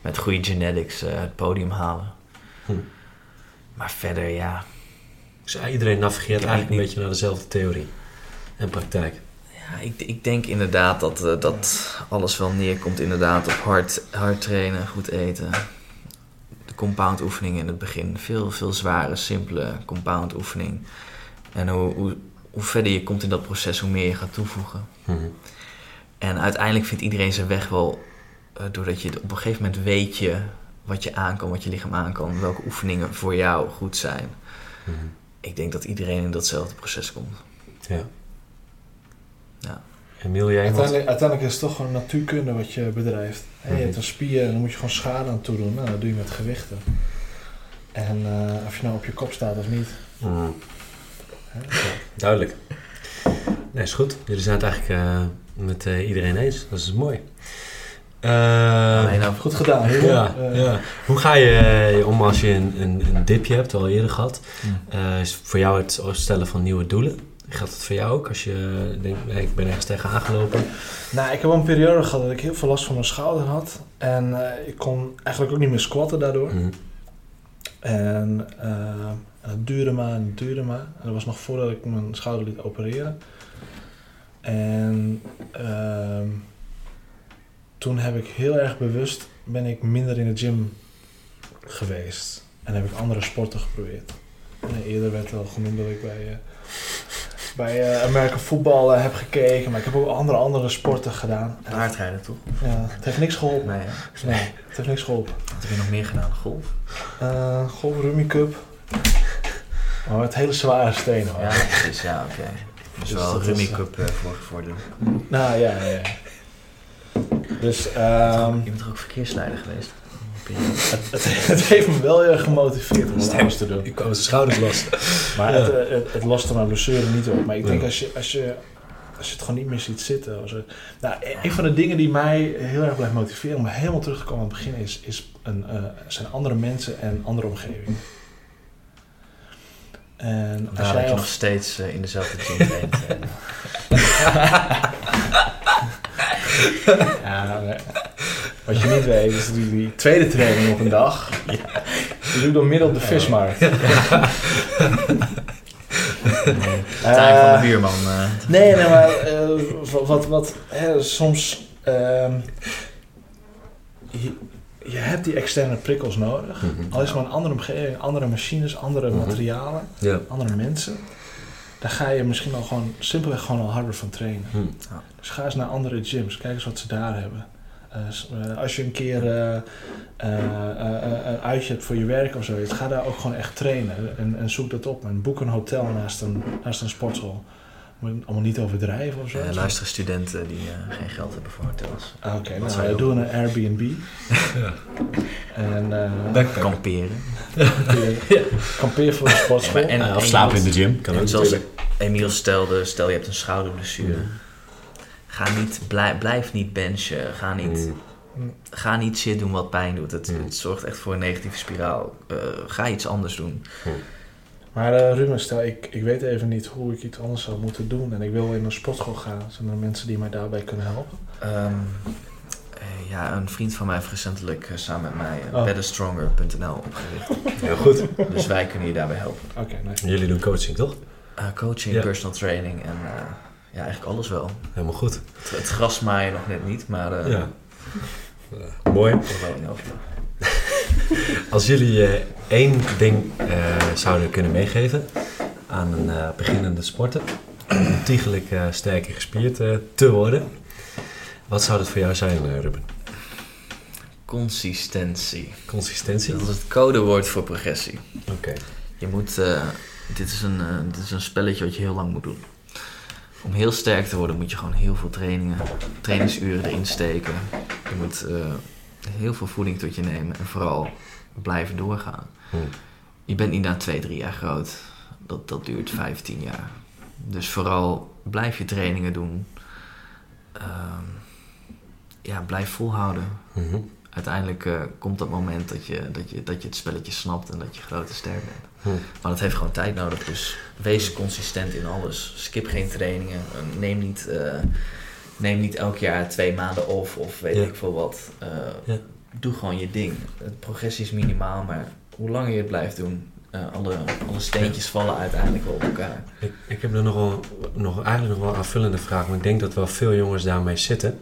met goede genetics eh, het podium halen. Hm. Maar verder, ja, Dus iedereen navigeert eigenlijk een beetje naar dezelfde theorie en praktijk. Ja, ik, ik denk inderdaad dat, dat alles wel neerkomt inderdaad op hard, hard trainen, goed eten. De compound oefeningen in het begin. Veel, veel zware, simpele compound oefening. En hoe, hoe, hoe verder je komt in dat proces, hoe meer je gaat toevoegen. Mhm. En uiteindelijk vindt iedereen zijn weg wel, eh, doordat je op een gegeven moment weet je wat je aankan, wat je lichaam aankan, welke oefeningen voor jou goed zijn. Mhm. Ik denk dat iedereen in datzelfde proces komt. Ja. Ja. Emiel, jij wat? Uiteindelijk, uiteindelijk is het toch gewoon natuurkunde wat je bedrijft. Je Mhm. hebt een spier en dan moet je gewoon schade aan toedoen. Nou, dat doe je met gewichten. En eh, of je nou op je kop staat of niet. Mhm. Hè? Duidelijk. Nee, is goed. Jullie zijn het eigenlijk eh, met eh, iedereen eens. Dat is mooi. Eh, Alleen nou, Goed gedaan. Ja, Eh, ja. Hoe ga je eh, om als je een, een, een dipje hebt, al eerder gehad? Eh, is voor jou het stellen van nieuwe doelen? Geldt het voor jou ook? Als je denkt, nee, ik ben ergens tegen aangelopen. Nou, ik heb een periode gehad dat ik heel veel last van mijn schouder had. En ik kon eigenlijk ook niet meer squatten daardoor. Mhm. En, en het duurde maar en het duurde maar. En dat was nog voordat ik mijn schouder liet opereren. En ehm, toen heb ik heel erg bewust, ben ik minder in de gym geweest. En heb ik andere sporten geprobeerd. En eerder werd al genoemd dat ik bij, eh bij eh American Football eh, heb gekeken. Maar ik heb ook andere, andere sporten gedaan. En paardrijden toch? ja, het heeft niks geholpen. Nee? Nee, het heeft niks geholpen. Wat heb je nog meer gedaan? Golf? Golf, rummy cup. Oh, het hele zware stenen. hoor. Ja, precies. Ja, oké. Dus Dus wel dat Rummy is, eh, Cup voor, voor de... Nou ja, ja, ja. Dus ehm, Je bent er ook verkeersleider geweest? het, het, het heeft me wel heel erg gemotiveerd om anders te doen. Ik kwam zijn schouders los. Maar Ja. het, eh, het, het loste mijn blessure niet op. Maar ik denk Ja. als, je, als, je, als je het gewoon niet meer ziet zitten. Als er, nou, e- een van de dingen die mij heel erg blijft motiveren om helemaal terug te komen aan het begin is, is een, eh, zijn andere mensen en andere omgeving. En als dat jij je nog steeds eh, in dezelfde gym traint. [LAUGHS] eh. Ja, nee. Wat je niet weet is die, die tweede training op een dag. Dat doe ik door middel op de vismarkt. Tuin van de Eh, buurman. eh. Nee, nee, maar eh, wat, wat, wat hè, soms. Je, hebt die externe prikkels nodig. Mhm. Al is het maar een andere omgeving, andere machines, andere Mhm. materialen, Ja. andere mensen. Daar ga je misschien al gewoon simpelweg gewoon al harder van trainen. Hm. Dus ga eens naar andere gyms, kijk eens wat ze daar hebben. Eh, eh, als je een keer eh, eh, eh, eh, een uitje hebt voor je werk of zoiets, ga daar ook gewoon echt trainen. En, en zoek dat op. En boek een hotel naast een, naast een sportschool. Moet je het allemaal niet overdrijven of zo. Eh, luisteren studenten die eh, geen geld hebben voor hotels. Ah, Oké, zou nou, we doen een Airbnb. Ja. [LAUGHS] En eh Backpack. Kamperen. kampeer, [LAUGHS] kampeer voor de sportschool. En- Ja, of en slapen in de gym. Kan en ook zoals. Emiel stelde, stel je hebt een schouderblessure. Mm. Ga niet, blijf, blijf niet benchen. Ga niet, Hm. ga niet shit doen wat pijn doet. Het, Mm. het zorgt echt voor een negatieve spiraal. Eh, ga iets anders doen. Maar eh, Ruben, stel, ik, ik weet even niet hoe ik iets anders zou moeten doen. En ik wil in een sportschool gaan. Zijn er mensen die mij daarbij kunnen helpen? Ehm, eh, ja, een vriend van mij heeft recentelijk eh, samen met mij uh, Oh. betterstronger.nl opgericht. Heel goed. dus wij kunnen je daarbij helpen. Oké, nice. Jullie doen coaching, toch? Eh, coaching, Ja. personal training en eh, ja, eigenlijk alles wel. Helemaal goed. Het, het gras maaien nog net niet, maar eh Ja. Mooi. er wel in over. [LAUGHS] Als jullie eh, één ding eh, zouden kunnen meegeven aan een eh, beginnende sporter om ontiegelijk sterk en gespierd te worden, wat zou dat voor jou zijn, Ruben? Consistentie. Consistentie? Dat is het codewoord voor progressie. Oké. Je moet, dit, is een, dit is een spelletje wat je heel lang moet doen. Om heel sterk te worden moet je gewoon heel veel trainingen, trainingsuren erin steken. Je moet heel veel voeding tot je nemen en vooral blijven doorgaan. Hm. Je bent niet na twee, drie jaar groot. Dat, dat duurt 15 jaar. Dus vooral blijf je trainingen doen. Ehm, ja, blijf volhouden. Mhm. Uiteindelijk eh, komt dat moment dat je, dat, je, dat je het spelletje snapt en dat je groot en sterk bent. Hm. Maar dat heeft gewoon tijd nodig. Dus wees consistent in alles. Skip geen trainingen. Neem niet, eh, neem niet elk jaar twee maanden off of weet Ja. ik veel wat. Eh, Ja. Doe gewoon je ding. Het progressie is minimaal, maar hoe langer je het blijft doen, eh, alle, alle steentjes vallen uiteindelijk wel op elkaar. Ik, ik heb er nog, wel, nog eigenlijk nog wel een aanvullende vraag, maar ik denk dat wel veel jongens daarmee zitten.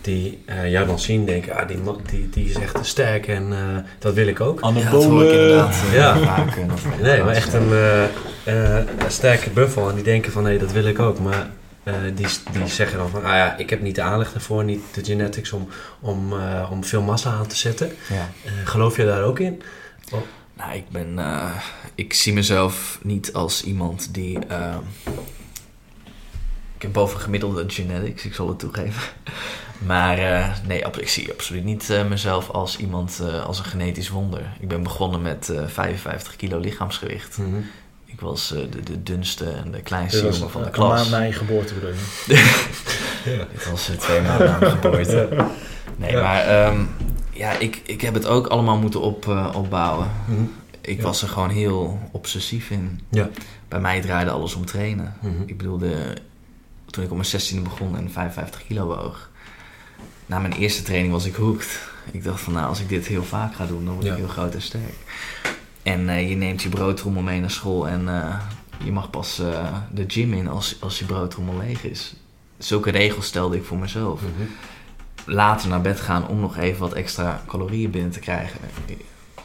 Die eh, jou dan zien denken, ah, die, die, die is echt te sterk en eh, dat wil ik ook. Ja, dat hoor ik inderdaad Ja. Nee, maar echt een, eh, eh, een sterke buffel en die denken van, nee, dat wil ik ook. Maar eh, die, die zeggen dan van, ah ja, ik heb niet de aanleg ervoor, niet de genetics om, om, eh, om veel massa aan te zetten. Ja. Eh, geloof je daar ook in? Nou, ik ben. ik zie mezelf niet als iemand die. ik heb bovengemiddelde genetics, ik zal het toegeven. [LAUGHS] Maar nee, ik zie absoluut niet mezelf als iemand, als een genetisch wonder. Ik ben begonnen met eh 55 kilo lichaamsgewicht. Mhm. Was eh, de, de dunste en de kleinste was jongen van de een klas. maand na je geboorte bedoel je? [LAUGHS] Dit was eh, twee maanden na mijn geboorte. Nee, Ja. maar ehm, ja, ik, ik heb het ook allemaal moeten op, eh, opbouwen. Mhm. Ik Ja. was er gewoon heel obsessief in. Ja. Bij mij draaide alles om trainen. Mhm. Ik bedoelde, toen ik op mijn 16e begon en 55 kilo woog. Na mijn eerste training was ik hooked. Ik dacht van nou, als ik dit heel vaak ga doen, dan word Ja. ik heel groot en sterk. En eh, je neemt je broodtrommel mee naar school en eh, je mag pas eh, de gym in als, als je broodtrommel leeg is. Zulke regels stelde ik voor mezelf. Mhm. Later naar bed gaan om nog even wat extra calorieën binnen te krijgen.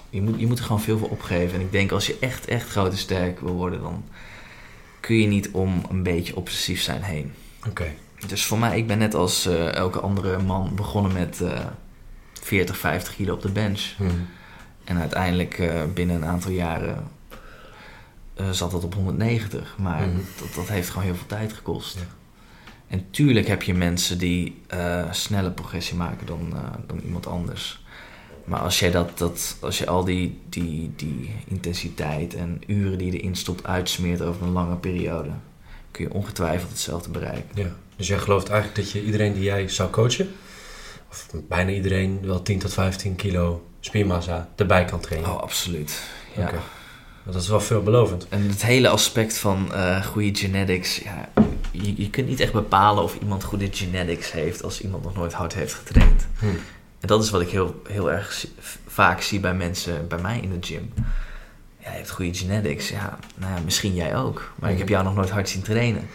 Je, moet, je moet er gewoon veel voor opgeven. En ik denk als je echt, echt groot en sterk wil worden, dan kun je niet om een beetje obsessief zijn heen. Oké. Dus voor mij, ik ben net als elke andere man begonnen met eh 40, 50 kilo op de bench. Mhm. En uiteindelijk eh, binnen een aantal jaren eh, zat dat op 190. Maar Mhm. dat, dat heeft gewoon heel veel tijd gekost. Ja. En tuurlijk heb je mensen die eh sneller progressie maken dan, dan iemand anders. Maar als, jij dat, dat, als je al die, die, die intensiteit en uren die je erin stopt uitsmeert over een lange periode, kun je ongetwijfeld hetzelfde bereiken. Ja. Dus jij gelooft eigenlijk dat je iedereen die jij zou coachen, of bijna iedereen, wel 10 tot 15 kilo spiermassa erbij kan trainen? Oh, absoluut. Ja. Dat is wel veelbelovend. En het hele aspect van eh goede genetics, ja, je, je kunt niet echt bepalen of iemand goede genetics heeft als iemand nog nooit hard heeft getraind. Hm. En dat is wat ik heel, heel erg vaak zie bij mensen bij mij in de gym. Ja, je hebt goede genetics. Ja, nou ja, misschien jij ook. Maar ik heb jou nog nooit hard zien trainen.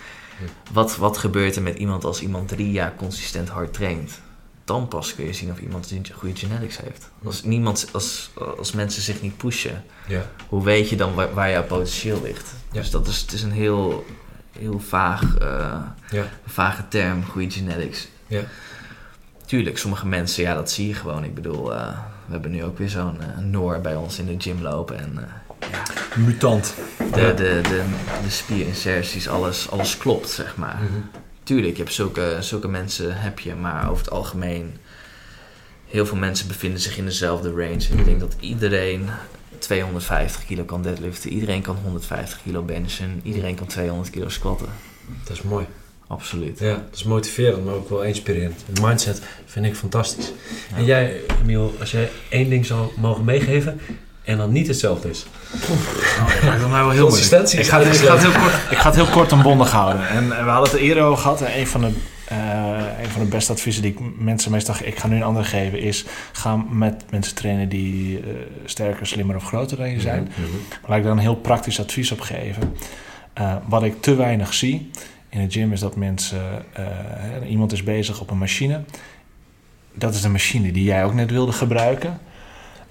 Wat, wat gebeurt er met iemand als iemand drie jaar consistent hard traint? Dan pas kun je zien of iemand goede genetics heeft. Als, niemand, als, als mensen zich niet pushen, Ja. hoe weet je dan waar, waar jouw potentieel ligt? Ja. Dus dat is, het is een heel, heel vaag, eh, Ja. vage term, goede genetics. Ja. Tuurlijk, sommige mensen, ja, dat zie je gewoon. Ik bedoel, eh, we hebben nu ook weer zo'n eh, Noor bij ons in de gym lopen. En Mutant. de, de, de, de spierinserties, alles, alles klopt, zeg maar. Mhm. Tuurlijk, je hebt zulke, zulke mensen, heb je, maar over het algemeen... Heel veel mensen bevinden zich in dezelfde range. En ik denk dat iedereen 250 kilo kan deadliften. Iedereen kan 150 kilo benchen. Iedereen kan 200 kilo squatten. Dat is mooi. Absoluut. Ja, dat is motiverend, maar ook wel inspirerend. De mindset vind ik fantastisch. Ja. En jij, Emiel, als jij één ding zou mogen meegeven en dan niet hetzelfde is. Oh, dat is mij wel heel. Consistentie Ik ga, het- ik, ga het uitgesloten. heel kort, [LAUGHS] ik ga het heel kort en bondig houden. En we hadden het er eerder over gehad. En een van de, een van de beste adviezen die ik mensen meestal... Ik ga nu een ander geven is... Ga met mensen trainen die eh, sterker, slimmer of groter dan je zijn. Mhm. Maar laat ik daar een heel praktisch advies op geven. Eh, wat ik te weinig zie in de gym is dat mensen... iemand is bezig op een machine. Dat is de machine die jij ook net wilde gebruiken.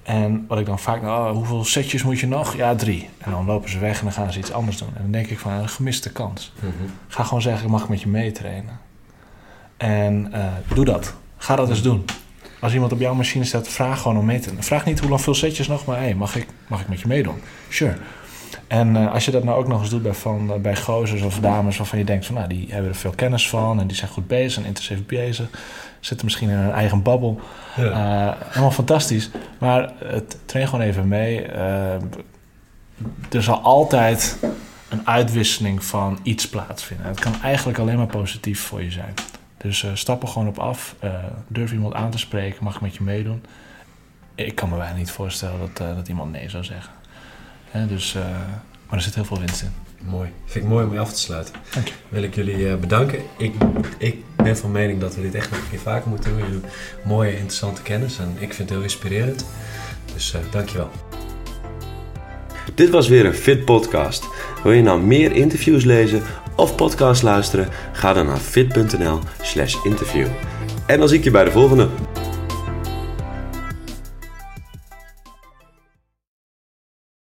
En wat ik dan vaak... Oh, hoeveel setjes moet je nog? Ja, drie. En dan lopen ze weg en dan gaan ze iets anders doen. En dan denk ik van, een gemiste kans. Mhm. Ga gewoon zeggen, mag ik met je meetrainen? En eh, doe dat. Ga dat eens doen. Als iemand op jouw machine staat, vraag gewoon om mee te doen. Vraag niet hoe lang veel setjes nog, maar hey, mag, ik, mag ik met je meedoen? Sure. En eh, als je dat nou ook nog eens doet bij, van, eh, bij gozers of dames waarvan je denkt van nou, die hebben er veel kennis van en die zijn goed bezig en intensief bezig. Zitten misschien in hun eigen babbel. Ja. Eh, helemaal fantastisch. Maar het train gewoon even mee. Eh, er zal altijd een uitwisseling van iets plaatsvinden. Het kan eigenlijk alleen maar positief voor je zijn. Dus eh, stap er gewoon op af. Durf iemand aan te spreken. Mag ik met je meedoen? Ik kan me bijna niet voorstellen dat, dat iemand nee zou zeggen. Hè, dus, maar er zit heel veel winst in. Mooi. Vind ik mooi om mee af te sluiten. Dank je. Wil ik jullie eh, bedanken. Ik, ik ben van mening dat we dit echt nog een keer vaker moeten doen. Jullie doen mooie, interessante kennis en ik vind het heel inspirerend. Dus eh dankjewel. Dit was weer een Fit Podcast. Wil je nou meer interviews lezen of podcasts luisteren? Ga dan naar fit.nl/slash interview. En dan zie ik je bij de volgende.